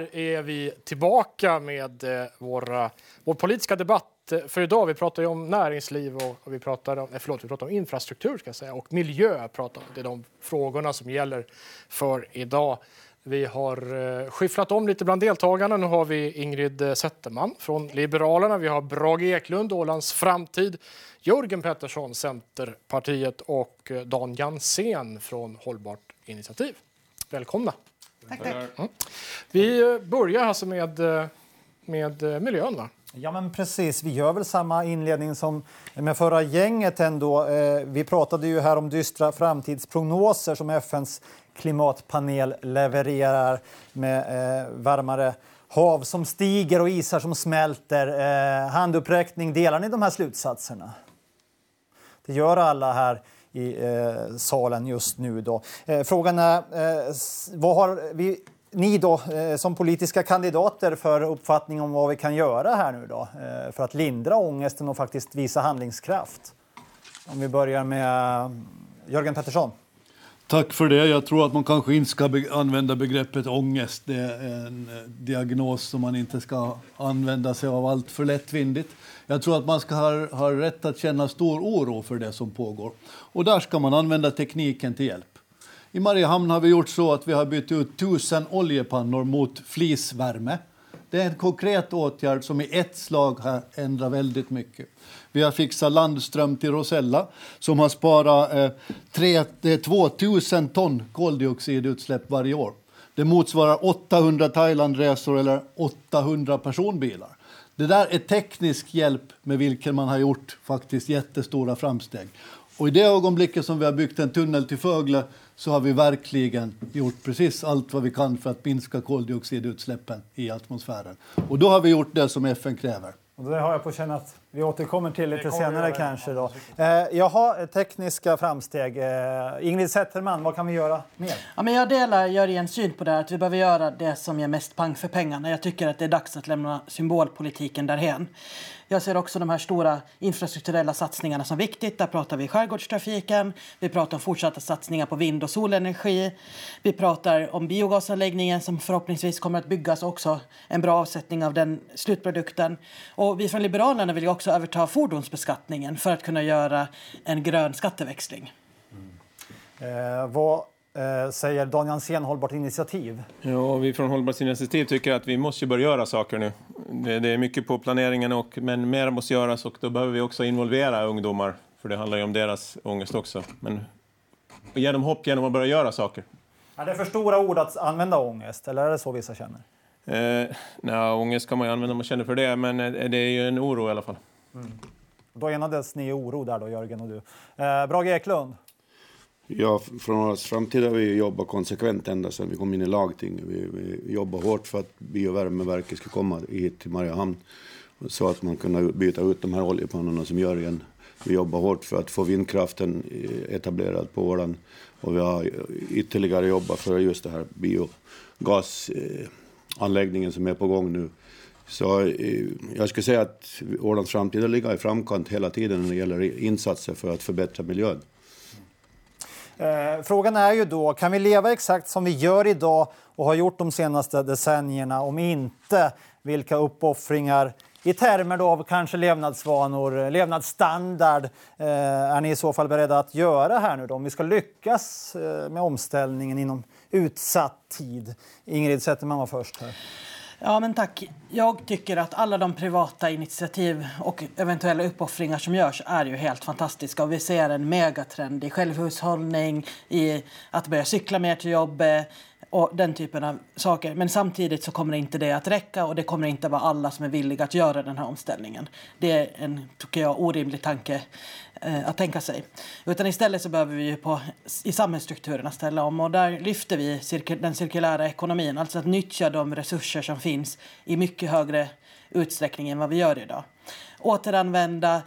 där är vi tillbaka med eh, våra, vår politiska debatt för idag. Vi pratar ju om näringsliv och, och vi, pratar om, nej, förlåt, vi pratar om infrastruktur ska jag säga, och miljö. Pratar, om. det är de frågorna som gäller för idag. Vi har eh, skifflat om lite bland deltagarna. Nu har vi Ingrid Zetterman från Liberalerna. Vi har Brage Eklund, Ålands framtid. Jörgen Pettersson, Centerpartiet och Dan Jansén från Hållbart initiativ. Välkomna! Tack, tack. Mm. Vi börjar alltså med, med eh, miljön. Va? Ja, men precis. Vi gör väl samma inledning som med förra gänget ändå. Eh, Vi pratade ju här om dystra framtidsprognoser som FNs klimatpanel levererar med eh, varmare hav som stiger och isar som smälter. Handuppräckning, delar ni de här slutsatserna? Det gör alla här i eh, salen just nu. Då. Eh, frågan är, eh, vad har vi, ni då eh, som politiska kandidater för uppfattning om vad vi kan göra här nu då eh, för att lindra ångesten och faktiskt visa handlingskraft? Om vi börjar med mm, Jörgen Pettersson. Tack för det. Jag tror att man kanske inte ska be använda begreppet ångest. Det är en eh, diagnos som man inte ska använda sig av allt för lättvindigt. Jag tror att man ska ha, ha rätt att känna stor oro för det som pågår. Och där ska man använda tekniken till hjälp. I Mariehamn har vi gjort så att vi har bytt ut tusen oljepannor mot flisvärme. Det är en konkret åtgärd som i ett slag har ändrat väldigt mycket. Vi har fixat landström till Rosella som har sparat eh, tre, eh, 2000 ton koldioxidutsläpp varje år. Det motsvarar 800 Thailandresor eller 800 personbilar. Det där är teknisk hjälp med vilken man har gjort faktiskt jättestora framsteg. Och i det ögonblicket som vi har byggt en tunnel till Fögle så har vi verkligen gjort precis allt vad vi kan för att minska koldioxidutsläppen i atmosfären. Och då har vi gjort det som FN kräver. Och det har jag på känn att vi återkommer till lite senare göra. kanske. Då. Eh, jaha, tekniska framsteg. Eh, Ingrid Zetterman, vad kan vi göra mer? Ja, men jag delar Jörgens syn på det här, att vi behöver göra det som ger mest pang för pengarna. Jag tycker att det är dags att lämna symbolpolitiken därhen. Jag ser också de här stora infrastrukturella satsningarna som viktigt. Där pratar vi skärgårdstrafiken, vi pratar om fortsatta satsningar på vind och solenergi. Vi pratar om biogasanläggningen som förhoppningsvis kommer att byggas också en bra avsättning av den slutprodukten. Och vi från Liberalerna vill ju också överta fordonsbeskattningen för att kunna göra en grön skatteväxling. Eh, vad eh, säger Dan Jansén, Hållbart initiativ? Ja, vi från Hållbarhetsinitiativ tycker att vi måste börja göra saker nu. Det, det är mycket på planeringen, och, men mer måste göras och då behöver vi också involvera ungdomar, för det handlar ju om deras ångest också. Men ge dem hopp genom att börja göra saker. Är det för stora ord att använda ångest, eller är det så vissa känner? Eh, nej, ångest kan man ju använda om man känner för det, men eh, det är ju en oro i alla fall. Mm. Då enades ni i oro där då, Jörgen och du. Eh, Brage Eklund? Ja, från oss framtid har vi jobbat konsekvent ända sedan vi kom in i lagtinget. Vi, vi jobbar hårt för att biovärmeverket ska komma hit till Mariehamn så att man kan byta ut de här oljepannorna som Jörgen. Vi jobbar hårt för att få vindkraften eh, etablerad på Åland Och vi har ytterligare jobbat för just det här biogasanläggningen eh, som är på gång nu. Så eh, jag skulle säga att Ålands framtid ligger i framkant hela tiden när det gäller insatser för att förbättra miljön. Eh, frågan är ju då, kan vi leva exakt som vi gör idag och har gjort de senaste decennierna? Om inte, vilka uppoffringar i termer då av kanske levnadsvanor, eh, levnadsstandard eh, är ni i så fall beredda att göra här nu då? Om vi ska lyckas eh, med omställningen inom utsatt tid. Ingrid Zetterman var först här. Ja, men tack. Jag tycker att alla de privata initiativ och eventuella uppoffringar som görs är ju helt fantastiska. Och vi ser en megatrend i självhushållning, i att börja cykla mer till jobbet och den typen av saker. Men samtidigt så kommer inte det att räcka och det kommer inte vara alla som är villiga att göra den här omställningen. Det är en, tycker jag, orimlig tanke Eh, att tänka sig. Utan istället så behöver vi ju på, i samhällsstrukturerna ställa om och där lyfter vi cirkul den cirkulära ekonomin, alltså att nyttja de resurser som finns i mycket högre utsträckning än vad vi gör idag. Återanvända,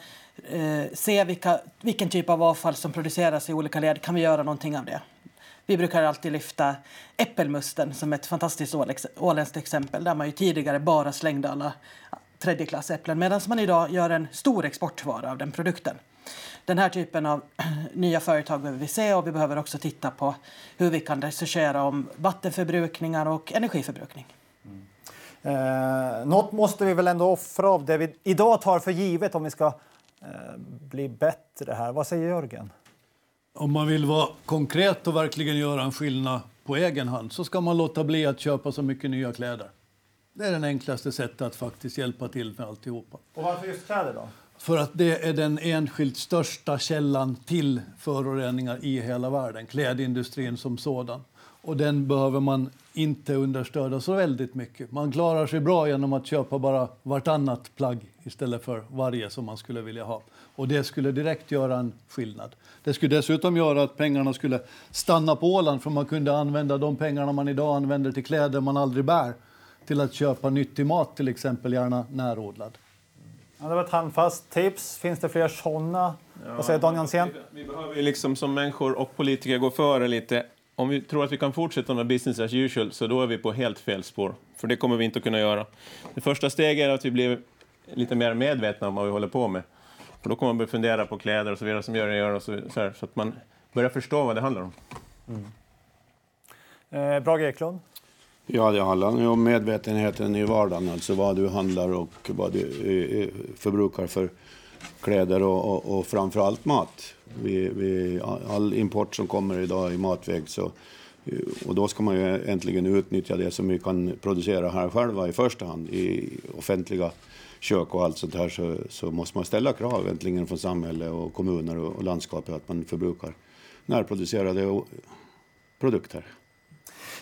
eh, se vilka, vilken typ av avfall som produceras i olika led, kan vi göra någonting av det? Vi brukar alltid lyfta äppelmusten som ett fantastiskt åländskt exempel där man ju tidigare bara slängde alla tredjeklassäpplen medan man idag gör en stor exportvara av den produkten. Den här typen av nya företag behöver vi se och vi behöver också titta på hur vi kan researchera om vattenförbrukningar och energiförbrukning. Eh, något måste vi väl ändå offra av det vi idag tar för givet om vi ska eh, bli bättre här. Vad säger Jörgen? Om man vill vara konkret och verkligen göra en skillnad på egen hand så ska man låta bli att köpa så mycket nya kläder. Det är det enklaste sättet att faktiskt hjälpa till med alltihopa. Och varför just kläder då? För att det är den enskilt största källan till föroreningar i hela världen, klädindustrin som sådan. Och den behöver man inte understöda så väldigt mycket. Man klarar sig bra genom att köpa bara vartannat plagg istället för varje som man skulle vilja ha. Och det skulle direkt göra en skillnad. Det skulle dessutom göra att pengarna skulle stanna på Åland för man kunde använda de pengarna man idag använder till kläder man aldrig bär till att köpa nyttig mat till exempel, gärna närodlad. Ja, det var ett handfast tips. Finns det fler sådana? Vad säger Dan Jansén? Vi behöver ju liksom som människor och politiker gå före lite. Om vi tror att vi kan fortsätta med business as usual så då är vi på helt fel spår. För det kommer vi inte att kunna göra. Det första steget är att vi blir lite mer medvetna om vad vi håller på med. För då kommer man börja fundera på kläder och så vidare som gör det gör och så, så, här, så att man börjar förstå vad det handlar om. Eh, Brage Eklund? Ja, det handlar om medvetenheten i vardagen, alltså vad du handlar och vad du eh, eh, förbrukar för kläder och, och, och framför allt mat. Vi, vi, all import som kommer idag i matväg så eh, och då ska man ju äntligen utnyttja det som vi kan producera här själva i första hand i offentliga kök och allt sånt här så, så måste man ställa krav äntligen från samhälle och kommuner och, och landskapet att man förbrukar närproducerade produkter.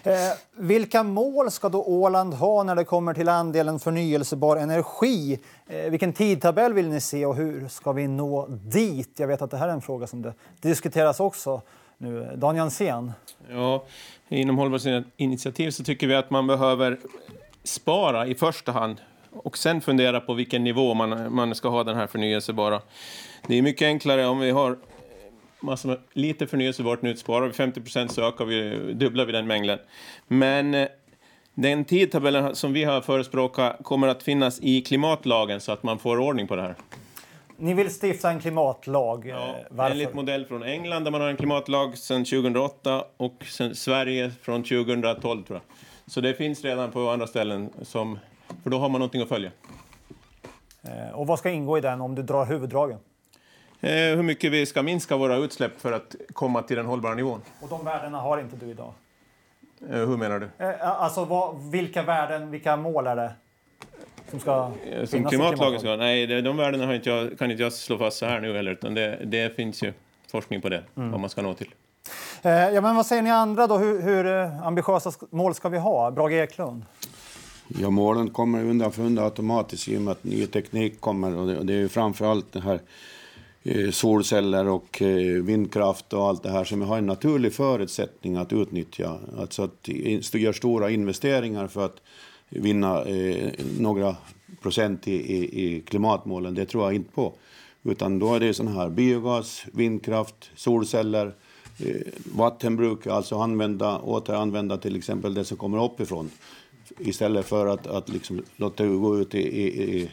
Eh, vilka mål ska då Åland ha när det kommer till andelen förnyelsebar energi? Eh, vilken tidtabell vill ni se och hur ska vi nå dit? Jag vet att det här är en fråga som det diskuteras också nu. Dan Jansén? Ja, inom hållbarhetsinitiativ så tycker vi att man behöver spara i första hand och sen fundera på vilken nivå man, man ska ha den här förnyelsebara. Det är mycket enklare om vi har massor lite förnyelsebart nu, sparar vi 50 procent så ökar vi, dubblar vi den mängden. Men eh, den tidtabellen som vi har förespråkat kommer att finnas i klimatlagen så att man får ordning på det här. Ni vill stifta en klimatlag. Eh, varför? Enligt modell från England där man har en klimatlag sedan 2008 och sen Sverige från 2012 tror jag. Så det finns redan på andra ställen som, för då har man någonting att följa. Eh, och vad ska ingå i den om du drar huvuddragen? Eh, hur mycket vi ska minska våra utsläpp för att komma till den hållbara nivån. Och de värdena har inte du idag? Eh, hur menar du? Eh, alltså vad, vilka värden, vilka mål är det som ska Som klimatlagen ska Nej, de värdena har inte jag, kan inte jag slå fast så här nu heller, utan det, det finns ju forskning på det, Mm. vad man ska nå till. Ja, men vad säger ni andra då? Hur, hur ambitiösa mål ska vi ha? Brage Eklund? Ja, målen kommer undan för undan automatiskt i och med att ny teknik kommer. Och det, och det är ju framför allt det här Eh, solceller och eh, vindkraft och allt det här som har en naturlig förutsättning att utnyttja. Alltså att göra stora investeringar för att vinna eh, några procent i, i, i klimatmålen, det tror jag inte på. Utan då är det sån här biogas, vindkraft, solceller, vattenbruk, alltså använda, återanvända till exempel det som kommer uppifrån istället för att, att liksom låta det gå ut i, i, i,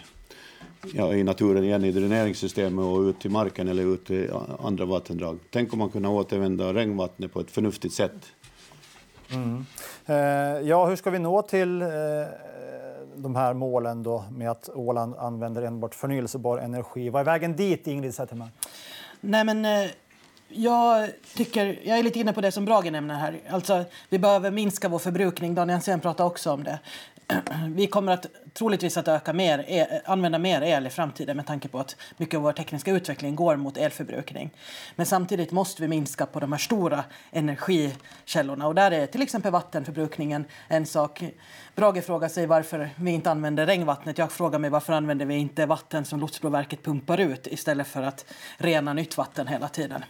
ja, i naturen igen, i dräneringssystemet och ut till marken eller ut till andra vattendrag. Tänk om man kunde återvända regnvattnet på ett förnuftigt sätt. Mm. Eh, ja, hur ska vi nå till eh, de här målen då med att Åland använder enbart förnyelsebar energi? Vad är vägen dit, Ingrid Zetterman? Nej, men eh, jag, tycker, jag är lite inne på det som Brage nämner här. Alltså, vi behöver minska vår förbrukning. Daniel Sen pratar också om det. Vi kommer att troligtvis att öka mer, e, använda mer el i framtiden med tanke på att mycket av vår tekniska utveckling går mot elförbrukning. Men samtidigt måste vi minska på de här stora energikällorna och där är till exempel vattenförbrukningen en sak. Brage frågar sig varför vi inte använder regnvattnet. Jag frågar mig varför använder vi inte vatten som Lotsbroverket pumpar ut istället för att rena nytt vatten hela tiden.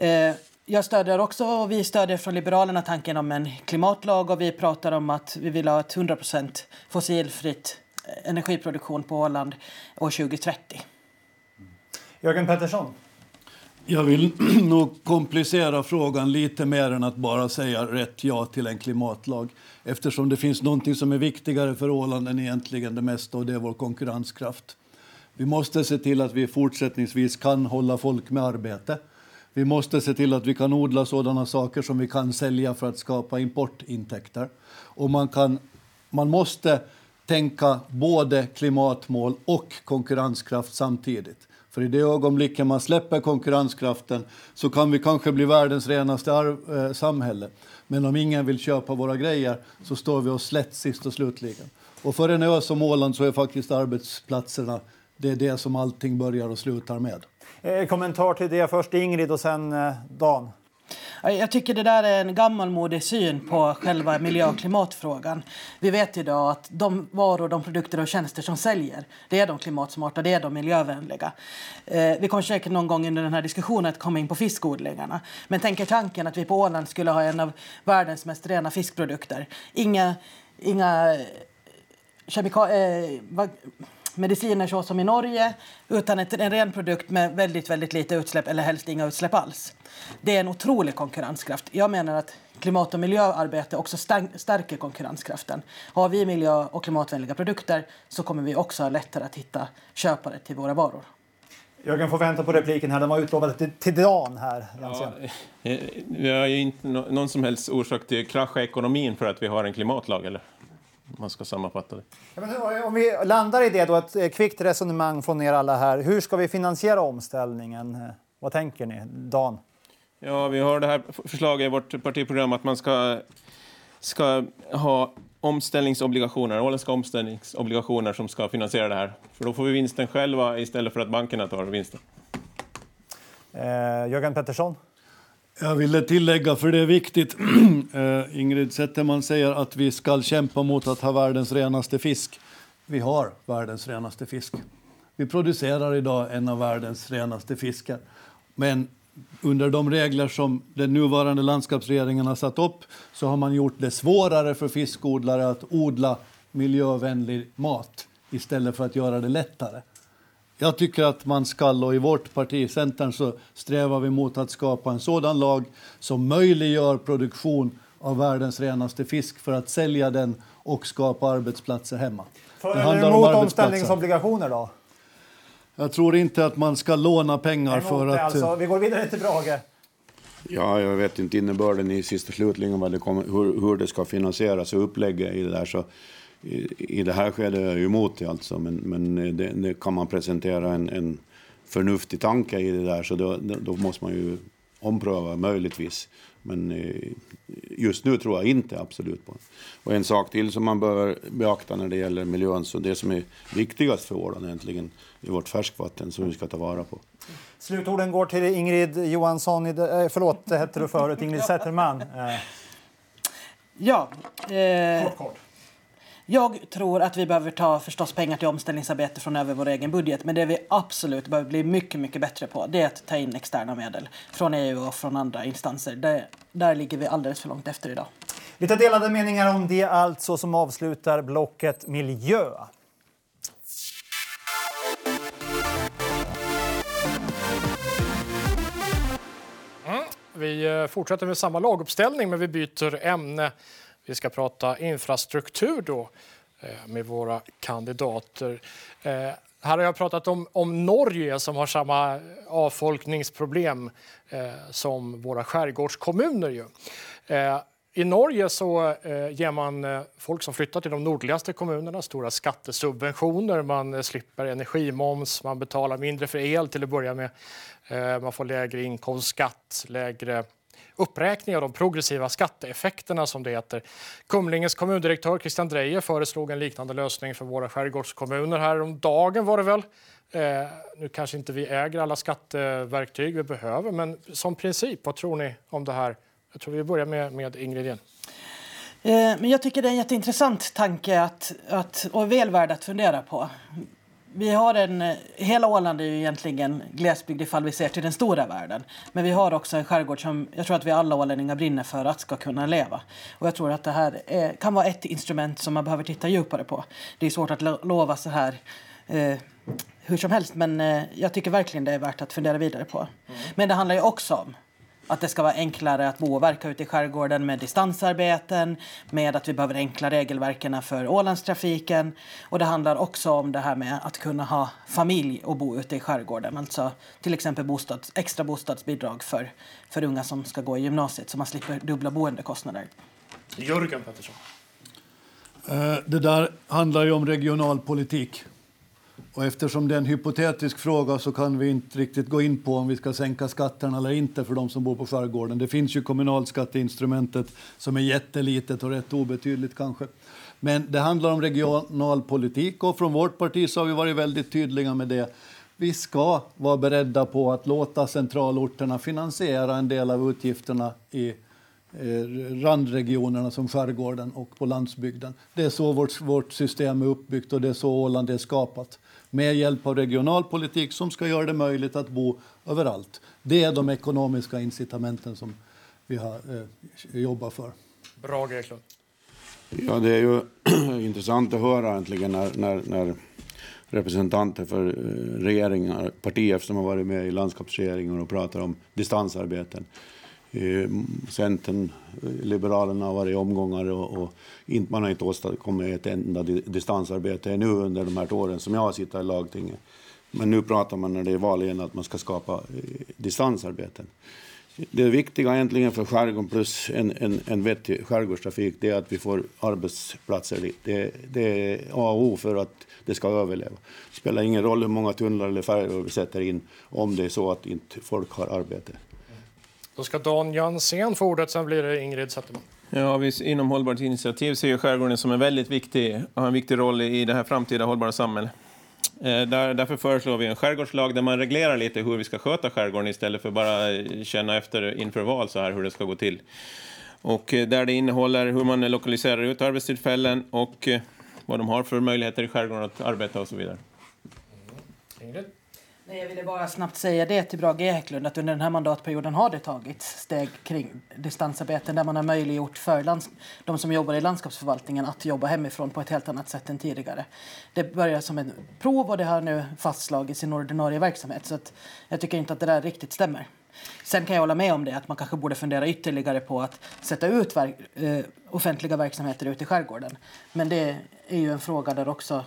Eh, jag stödjer också, och vi stödjer från Liberalerna tanken om en klimatlag och vi pratar om att vi vill ha ett 100% fossilfritt eh, energiproduktion på Åland år 2030. Jörgen Pettersson? Jag vill nog komplicera frågan lite mer än att bara säga rätt ja till en klimatlag. Eftersom det finns någonting som är viktigare för Åland än egentligen det mesta och det är vår konkurrenskraft. Vi måste se till att vi fortsättningsvis kan hålla folk med arbete. Vi måste se till att vi kan odla sådana saker som vi kan sälja för att skapa importintäkter. Och man, kan, man måste tänka både klimatmål och konkurrenskraft samtidigt. För i det ögonblicket man släpper konkurrenskraften så kan vi kanske bli världens renaste arv, eh, samhälle. Men om ingen vill köpa våra grejer så står vi oss slätt sist och slutligen. Och för en ö som Åland så är faktiskt arbetsplatserna det är det som allting börjar och slutar med. Eh, kommentar till det först Ingrid och sen eh, Dan. Jag tycker det där är en gammalmodig syn på själva miljö och klimatfrågan. Vi vet idag att de varor, de produkter och tjänster som säljer, det är de klimatsmarta, det är de miljövänliga. Eh, vi kommer säkert någon gång under den här diskussionen att komma in på fiskodlingarna. Men tänk er tanken att vi på Åland skulle ha en av världens mest rena fiskprodukter. Inga, inga kemikalier... eh, mediciner så som i Norge utan ett, en ren produkt med väldigt, väldigt lite utsläpp eller helst inga utsläpp alls. Det är en otrolig konkurrenskraft. Jag menar att klimat och miljöarbete också stär- stärker konkurrenskraften. Har vi miljö och klimatvänliga produkter så kommer vi också ha lättare att hitta köpare till våra varor. Jörgen får vänta på repliken här. Den var utlovad till, till Dan här. Jensén. Eh, Vi har ju inte nå- någon som helst orsak till krasch i ekonomin för att vi har en klimatlag, eller? Om Man ska sammanfatta det. Ja, men om vi landar i det då, ett eh, kvickt resonemang från er alla här. Hur ska vi finansiera omställningen? Eh, Vad tänker ni? Dan? Ja, vi har det här förslaget i vårt partiprogram att man ska, ska ha omställningsobligationer, åländska omställningsobligationer som ska finansiera det här. För då får vi vinsten själva istället för att bankerna tar vinsten. Eh, Jörgen Pettersson? Jag ville tillägga, för det är viktigt. Eh, Ingrid Zetterman säger att vi ska kämpa mot att ha världens renaste fisk. Vi har världens renaste fisk. Vi producerar idag en av världens renaste fiskar. Men under de regler som den nuvarande landskapsregeringen har satt upp så har man gjort det svårare för fiskodlare att odla miljövänlig mat istället för att göra det lättare. Jag tycker att man ska, och i vårt parti, Centern, så strävar vi mot att skapa en sådan lag som möjliggör produktion av världens renaste fisk för att sälja den och skapa arbetsplatser hemma. För Det eller handlar om emot arbetsplatser. omställningsobligationer då? Jag tror inte att man ska låna pengar Emot för det, att... alltså. Vi går vidare till Brage. Ja, jag vet inte innebörden i sista slutligen, vad det kommer, hur, hur det ska finansieras och upplägget i det där. Så i, det här skedet är jag ju emot det alltså, men, men det, det kan man presentera en, en förnuftig tanke i det där så då, då måste man ju ompröva möjligtvis. Men eh, just nu tror jag inte absolut på det. Och en sak till som man behöver beakta när det gäller miljön, så det som är viktigast för Åland egentligen, i vårt färskvatten som vi ska ta vara på. Slutorden går till Ingrid Johansson. Eh, förlåt, det hette du förut. Ingrid Zetterman. Eh, Ja. Eh, kort, kort. Jag tror att vi behöver ta förstås pengar till omställningsarbete från över vår egen budget. Men det vi absolut behöver bli mycket, mycket bättre på det är att ta in externa medel från EU och från andra instanser. Det, där ligger vi alldeles för långt efter idag. Lite delade meningar om det alltså som avslutar blocket miljö. Vi eh, fortsätter med samma laguppställning, men vi byter ämne. Vi ska prata infrastruktur då eh, med våra kandidater. Eh, här har jag pratat om, om Norge som har samma avfolkningsproblem eh, som våra skärgårdskommuner. Ju. Eh, I Norge så eh, ger man eh, folk som flyttar till de nordligaste kommunerna stora skattesubventioner. Man eh, slipper energimoms, man betalar mindre för el till att börja med. Eh, man får lägre inkomstskatt, lägre uppräkning av de progressiva skatteeffekterna som det heter. Kumlinges kommundirektör Christian Dreje föreslog en liknande lösning för våra skärgårdskommuner häromdagen var det väl. Eh, nu kanske inte vi äger alla skatteverktyg vi behöver, men som princip, vad tror ni om det här? Jag tror vi börjar med, med Ingrid igen. Eh, Men jag tycker det är en jätteintressant tanke att, att, och väl värd att fundera på. Vi har en, hela Åland är ju egentligen glesbygd ifall vi ser till den stora världen. Men vi har också en skärgård som jag tror att vi alla ålänningar brinner för att ska kunna leva. Och jag tror att det här är, kan vara ett instrument som man behöver titta djupare på. Det är svårt att lo- lova så här eh, hur som helst, men eh, jag tycker verkligen det är värt att fundera vidare på. Men det handlar ju också om att det ska vara enklare att bo och verka ute i skärgården med distansarbeten, med att vi behöver enkla regelverken för Ålandstrafiken. Och det handlar också om det här med att kunna ha familj och bo ute i skärgården. Alltså till exempel bostads, extra bostadsbidrag för, för unga som ska gå i gymnasiet så man slipper dubbla boendekostnader. Jörgen Pettersson. Eh, Det där handlar ju om regionalpolitik. Och eftersom det är en hypotetisk fråga så kan vi inte riktigt gå in på om vi ska sänka skatterna eller inte för de som bor på skärgården. Det finns ju kommunalskatteinstrumentet som är jättelitet och rätt obetydligt kanske. Men det handlar om regionalpolitik och från vårt parti så har vi varit väldigt tydliga med det. Vi ska vara beredda på att låta centralorterna finansiera en del av utgifterna i eh, randregionerna som skärgården och på landsbygden. Det är så vårt, vårt system är uppbyggt och det är så Åland är skapat. Med hjälp av regionalpolitik som ska göra det möjligt att bo överallt. Det är de ekonomiska incitamenten som vi har eh, jobbat för. Brage Eklund. Ja, det är ju intressant att höra äntligen när, när, när representanter för eh, regeringar, partier som har varit med i landskapsregeringen och pratar om distansarbeten. Eh, Centern, Liberalerna har varit i omgångar och, och inte, man har inte åstadkommit ett enda distansarbete ännu under de här åren som jag har suttit i lagtinget. Men nu pratar man när det är val igen att man ska skapa eh, distansarbeten. Det viktiga egentligen för skärgården plus en, en, en vettig skärgårdstrafik det är att vi får arbetsplatser dit. Det, det är A och O för att det ska överleva. Det spelar ingen roll hur många tunnlar eller färjor vi sätter in om det är så att inte folk har arbete. Då ska Dan Jansén få ordet, sen blir det Ingrid Zetterman. Ja, vi inom Hållbart initiativ ser ju skärgården som en väldigt viktig, har en viktig roll i det här framtida hållbara samhället. Eh, Där, därför föreslår vi en skärgårdslag där man reglerar lite hur vi ska sköta skärgården istället för bara eh, känna efter inför val så här hur det ska gå till. Och eh, där det innehåller hur man lokaliserar ut arbetstillfällen och vad de har för möjligheter i skärgården att arbeta och så vidare. Ingrid? Nej, jag ville bara snabbt säga det till Brage Eklund att under den här mandatperioden har det tagits steg kring distansarbeten där man har möjliggjort för lands- de som jobbar i landskapsförvaltningen att jobba hemifrån på ett helt annat sätt än tidigare. Det börjar som en prov och det har nu fastslagits i sin ordinarie verksamhet så att jag tycker inte att det där riktigt stämmer. Sen kan jag hålla med om det att man kanske borde fundera ytterligare på att sätta ut verk- eh, offentliga verksamheter ute i skärgården. Men det är ju en fråga där också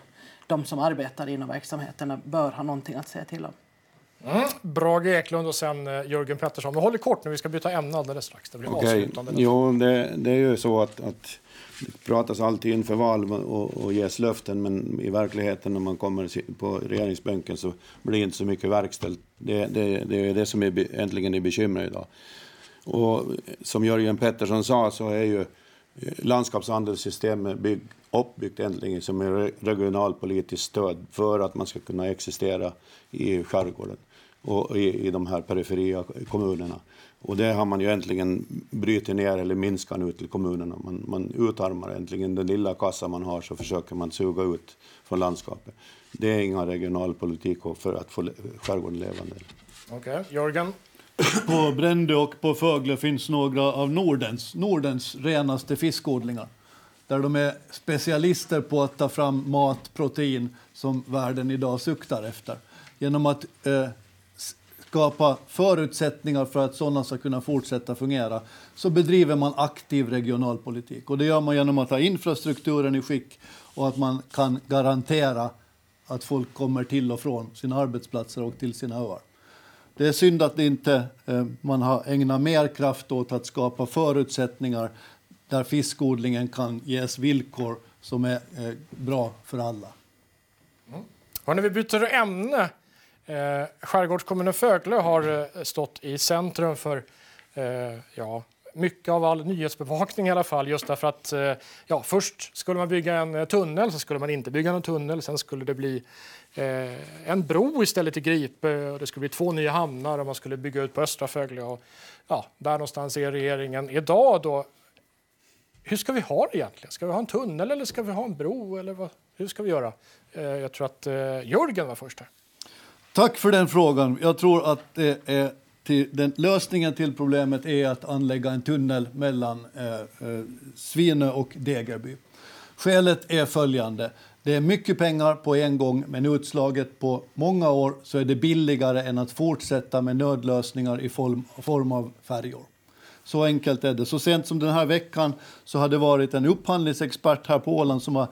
de som arbetar inom verksamheterna bör ha någonting att säga till om. Mm. Brage Eklund och sen eh, Jörgen Pettersson. Men håll det kort nu, vi ska byta ämne alldeles strax. Det blir Okej, avslutande. Jo, det, det är ju så att, att det pratas alltid inför val och, och ges löften, men i verkligheten när man kommer på regeringsbänken så blir inte så mycket verkställt. Det, det, det är det som är, äntligen är bekymret idag. Och som Jörgen Pettersson sa så är ju landskapshandelssystem landskapshandelssystemet bygg, uppbyggt äntligen som ett regionalpolitiskt stöd för att man ska kunna existera i skärgården och i, i de här periferia kommunerna. Och det har man ju äntligen brutit ner eller minskat nu till kommunerna. Man, man utarmar äntligen den lilla kassa man har så försöker man suga ut från landskapet. Det är ingen regionalpolitik för att få skärgården levande. Okej, Jörgen. På Brändö och på Fögle finns några av Nordens, Nordens renaste fiskodlingar. Där de är specialister på att ta fram mat, protein som världen idag suktar efter. Genom att eh, skapa förutsättningar för att sådana ska kunna fortsätta fungera så bedriver man aktiv regionalpolitik. Och det gör man genom att ha infrastrukturen i skick och att man kan garantera att folk kommer till och från sina arbetsplatser och till sina öar. Det är synd att inte, eh, man har ägnat mer kraft åt att skapa förutsättningar där fiskodlingen kan ges villkor som är eh, bra för alla. Mm. Hörrni, vi byter ämne. Eh, skärgårdskommunen Föglö har eh, stått i centrum för eh, ja, mycket av all nyhetsbevakning i alla fall. Just därför att eh, ja, först skulle man bygga en eh, tunnel, sen skulle man inte bygga någon tunnel. Sen skulle det bli eh, en bro istället i Gripe. Och det skulle bli två nya hamnar och man skulle bygga ut på Östra Fögle. Och, ja, där någonstans är regeringen idag. Då, hur ska vi ha det egentligen? Ska vi ha en tunnel eller ska vi ha en bro? Eller vad, hur ska vi göra? Eh, jag tror att eh, Jörgen var först här. Tack för den frågan. Jag tror att det är till, den, lösningen till problemet är att anlägga en tunnel mellan eh, eh Svinö och Degerby. Skälet är följande. Det är mycket pengar på en gång, men utslaget på många år så är det billigare än att fortsätta med nödlösningar i form, form av färjor. Så enkelt är det. Så sent som den här veckan så har det varit en upphandlingsexpert här på Åland som har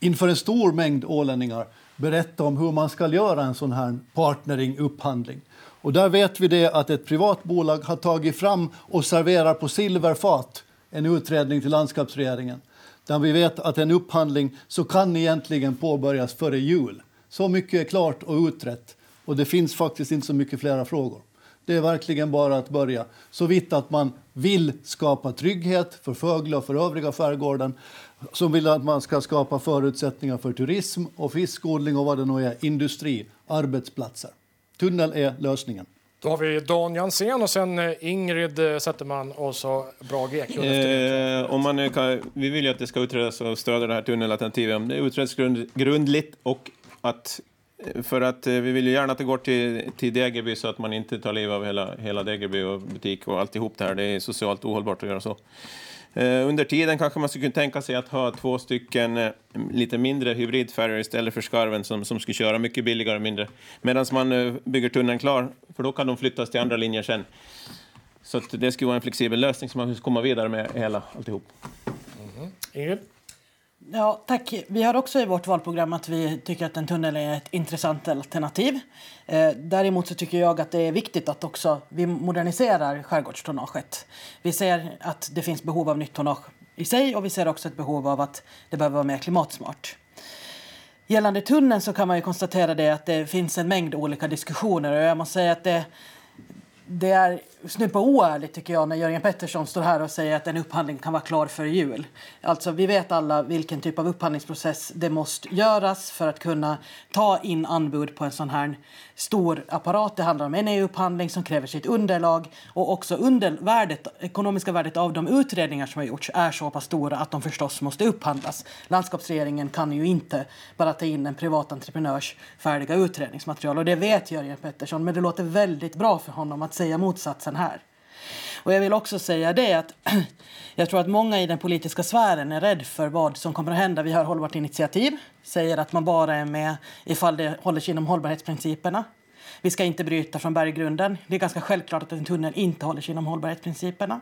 inför en stor mängd ålänningar berättat om hur man ska göra en sån här partnering, upphandling. Och där vet vi det att ett privat bolag har tagit fram och serverar på silverfat en utredning till landskapsregeringen där vi vet att en upphandling så kan egentligen påbörjas före jul. Så mycket är klart och utrett och det finns faktiskt inte så mycket flera frågor. Det är verkligen bara att börja. Så vitt att man vill skapa trygghet för Fögle och för övriga skärgården som vill att man ska skapa förutsättningar för turism och fiskodling och vad det nu är, industri, arbetsplatser. Tunnel är lösningen. Då har vi Dan Jansén och sen eh, Ingrid eh, Zetterman och så Brage Eklund. Eh, om man nu kan, vi vill ju att det ska utredas och stödja det här tunnelalternativet. Det utreds grund, grundligt och att för att eh, vi vill ju gärna att det går till, till Degerby så att man inte tar livet av hela, hela Degerby och butik och alltihop det här. Det är socialt ohållbart att göra så. Eh, under tiden kanske man skulle kunna tänka sig att ha två stycken eh, lite mindre hybridfärjor istället för skarven som, som skulle köra mycket billigare och mindre. Medan man eh, bygger tunneln klar, för då kan de flyttas till andra linjer sen. Så att det skulle vara en flexibel lösning som man skulle komma vidare med hela alltihop. Mm Ingrid? Ja, tack. Vi har också i vårt valprogram att vi tycker att en tunnel är ett intressant alternativ. Eh, däremot så tycker jag att det är viktigt att också vi moderniserar skärgårdstonnaget. Vi ser att det finns behov av nytt tonnage i sig och vi ser också ett behov av att det behöver vara mer klimatsmart. Gällande tunneln så kan man ju konstatera det att det finns en mängd olika diskussioner och jag måste säga att det, det är snudd på oärligt tycker jag när Jörgen Pettersson står här och säger att en upphandling kan vara klar före jul. Alltså vi vet alla vilken typ av upphandlingsprocess det måste göras för att kunna ta in anbud på en sån här stor apparat. Det handlar om en EU-upphandling som kräver sitt underlag och också undervärdet, ekonomiska värdet av de utredningar som har gjorts är så pass stora att de förstås måste upphandlas. Landskapsregeringen kan ju inte bara ta in en privat entreprenörs färdiga utredningsmaterial och det vet Jörgen Pettersson men det låter väldigt bra för honom att säga motsatsen här. Och jag vill också säga det att jag tror att många i den politiska sfären är rädd för vad som kommer att hända. Vi har Hållbart initiativ, säger att man bara är med ifall det håller sig inom hållbarhetsprinciperna. Vi ska inte bryta från berggrunden. Det är ganska självklart att en tunnel inte håller sig inom hållbarhetsprinciperna.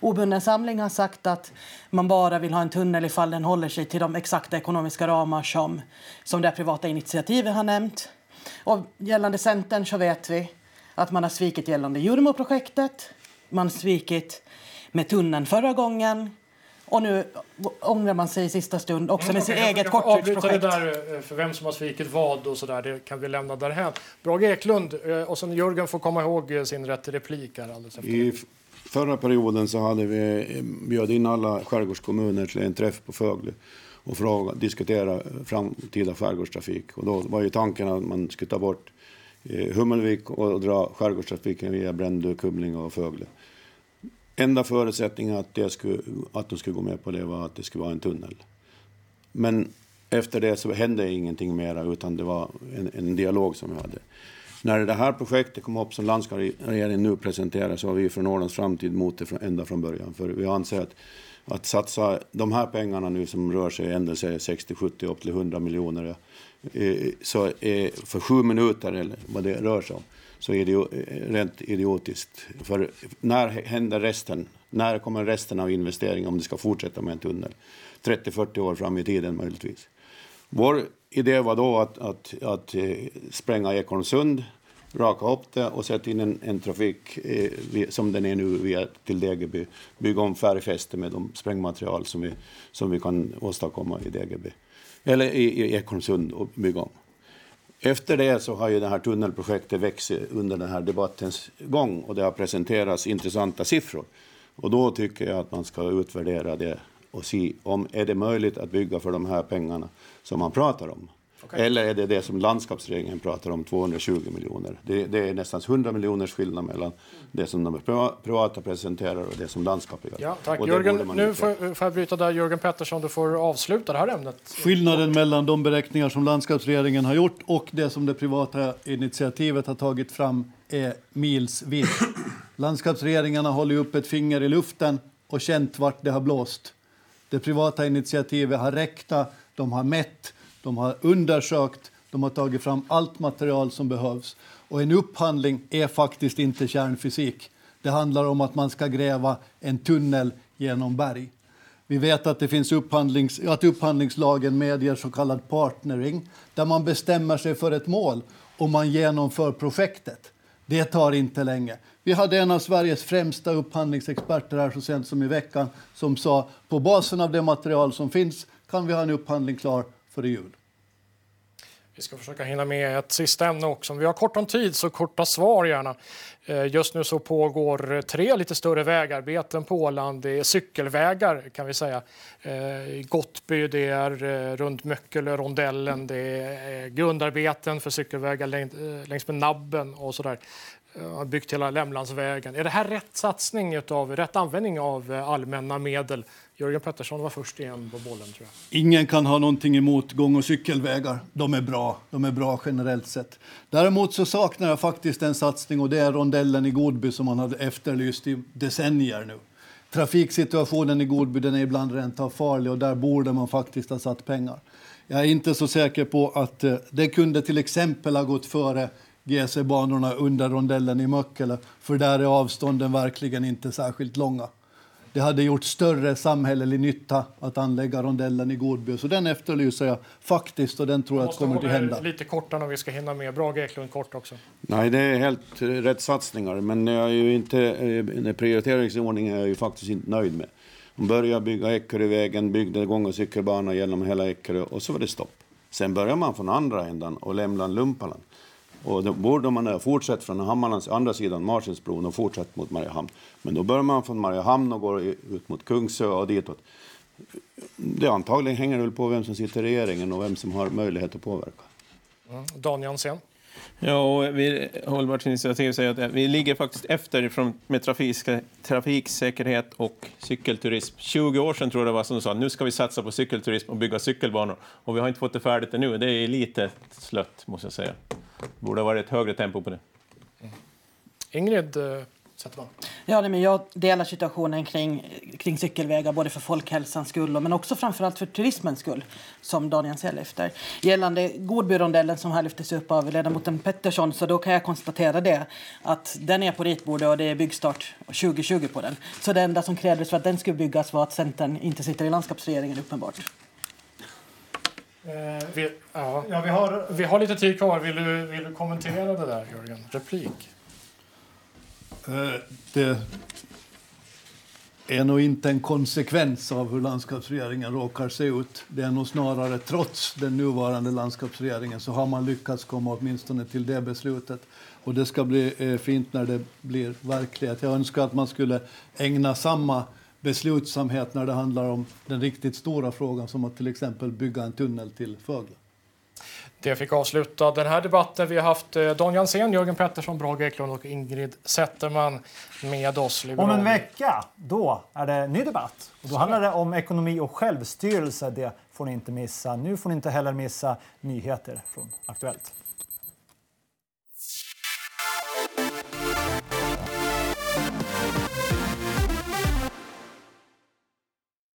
Obunden samling har sagt att man bara vill ha en tunnel ifall den håller sig till de exakta ekonomiska ramar som, som det privata initiativet har nämnt. Och gällande Centern så vet vi att man har svikit gällande Jurmo-projektet. Man har svikit med tunneln förra gången. Och nu ångrar man sig i sista stund också med sitt Okej, jag- eget avbryta det korttidsprojekt. där, eh, för vem som har svikit vad och sådär, det kan vi lämna därhän. Brage Eklund, eh, och sen Jörgen får komma ihåg eh, sin rätt replik här alldeles efter. I förra perioden så hade vi bjöd in alla skärgårdskommuner till en träff på Fögle och fråga, diskutera framtida skärgårdstrafik. Och då var ju tanken att man skulle ta bort Hummelvik och dra skärgårdstrafiken via Brändö, Kumlinge och Fögle. Enda förutsättningen att, det skulle, att de skulle gå med på det var att det skulle vara en tunnel. Men efter det så hände ingenting mera utan det var en, en dialog som vi hade. När det här projektet kom upp som landskapsregeringen nu presenterar så har vi från Ålands framtid mot det från, ända från början. För vi anser att, att satsa de här pengarna nu som rör sig ända sig 60, 70 upp till 100 miljoner Eh, så eh, för sju minuter eller vad det rör sig om så är det ju eh, rent idiotiskt. För när händer resten? När kommer resten av investeringen om det ska fortsätta med en tunnel? 30-40 år fram i tiden möjligtvis. Vår idé var då att, att, att spränga Ekornsund, raka upp det och sätta in en, en trafik eh, som den är nu via, till Degerby. Bygga om färgfäste med de sprängmaterial som vi, som vi kan åstadkomma i Degerby. Eller i, i Ekornsund och bygga om. Efter det så har ju det här tunnelprojektet växt under den här debattens gång och det har presenterats intressanta siffror. Och då tycker jag att man ska utvärdera det och se om är det möjligt att bygga för de här pengarna som man pratar om. Eller är det det som landskapsregeringen pratar om, 220 miljoner? Det, det är nästan 100 miljoners skillnad mellan det som de priva- privata presenterar och det som landskapet gör. Ja, tack. Jörgen, man nu får, får jag bryta där. Jörgen Pettersson, du får avsluta det här ämnet. Skillnaden mellan de beräkningar som landskapsregeringen har gjort och det som det privata initiativet har tagit fram är milsvid. Landskapsregeringarna håller upp ett finger i luften och känt vart det har blåst. Det privata initiativet har räknat, de har mätt, de har undersökt, de har tagit fram allt material som behövs. Och en upphandling är faktiskt inte kärnfysik. Det handlar om att man ska gräva en tunnel genom berg. Vi vet att det finns upphandlings, att upphandlingslagen medger så kallad partnering där man bestämmer sig för ett mål och man genomför projektet. Det tar inte länge. Vi hade en av Sveriges främsta upphandlingsexperter här så sent som i veckan som sa på basen av det material som finns kan vi ha en upphandling klar före jul. Vi ska försöka hinna med ett sista ämne också. Om vi har kort om tid, så korta svar gärna. Eh, just nu så pågår tre lite större vägarbeten på Åland. Det är cykelvägar kan vi säga. Eh, I Gottby, det är eh, runt Möckelö, rondellen, det är grundarbeten för cykelvägar längs med Nabben och sådär. Eh, Har byggt hela Lämlandsvägen. Är det här rätt satsning utav, rätt användning av allmänna medel? Jörgen Pettersson var först igen på bollen tror jag. Ingen kan ha någonting emot gång och cykelvägar. De är bra. De är bra generellt sett. Däremot så saknar jag faktiskt en satsning och det är rondellen i Godby som man hade efterlyst i decennier nu. Trafiksituationen i Godby den är ibland rent av farlig och där borde man faktiskt ha satt pengar. Jag är inte så säker på att eh, det kunde till exempel ha gått före GC-banorna under rondellen i Möckele för där är avstånden verkligen inte särskilt långa. Det hade gjort större samhällelig nytta att anlägga rondellen i Godby. Så den efterlyser jag faktiskt och den tror jag att kommer er hända. lite kortare om vi ska hinna med. Brage Eklund kort också. Nej, det är helt rätt satsningar, men jag är ju inte, eh, den prioriteringsordningen är jag ju faktiskt inte nöjd med. De började bygga Eckerövägen, byggde gång och cykelbana genom hela Eckerö och så var det stopp. Sen börjar man från andra ändan och lämnar Lumpaland. Och då borde man ha fortsatt från Hammarlands andra sidan, Martinsbron, och fortsatt mot Mariehamn. Men då börjar man från Mariehamn och går ut mot Kungsö och ditåt. Det antagligen hänger väl på vem som sitter i regeringen och vem som har möjlighet att påverka. Mm. Dan Jansén. Ja, och vi, Hållbart initiativ säger att vi ligger faktiskt efter från, med trafik, trafiksäkerhet och cykelturism. 20 år sedan tror jag det var som sa nu ska vi satsa på cykelturism och bygga cykelbanor. Och vi har inte fått det färdigt ännu. Det är lite slött, måste jag säga. borde ha varit ett högre tempo på det. Ingrid eh, Zetterman. Ja, nej, men jag delar situationen kring, kring cykelvägar både för folkhälsans skull men också framförallt för turismens skull, som Daniel Sell efter. Gällande Godbyrondellen som här lyftes upp av ledamoten Pettersson så då kan jag konstatera det att den är på ritbordet och det är byggstart 2020 på den. Så det enda som krävdes för att den skulle byggas var att Centern inte sitter i landskapsregeringen uppenbart. Eh, vi, ja. Ja, vi har vi har lite tid kvar. Vill du, vill du kommentera det där, Jörgen? Replik? Eh, det är nog inte en konsekvens av hur landskapsregeringen råkar se ut. Det är nog snarare trots den nuvarande landskapsregeringen så har man lyckats komma åtminstone till det beslutet. Och det ska bli eh, fint när det blir verklighet. Jag önskar att man skulle ägna samma beslutsamhet när det handlar om den riktigt stora frågan som att till exempel bygga en tunnel till Fögle. Det fick avsluta den här debatten. Vi har haft eh, Dan Jansén, Jörgen Pettersson, Brage Eklund och Ingrid Zetterman med oss. Om liberaler. en vecka, då är det ny debatt. Och då handlar det om ekonomi och självstyrelse. Det får ni inte missa. Nu får ni inte heller missa nyheter från Aktuellt.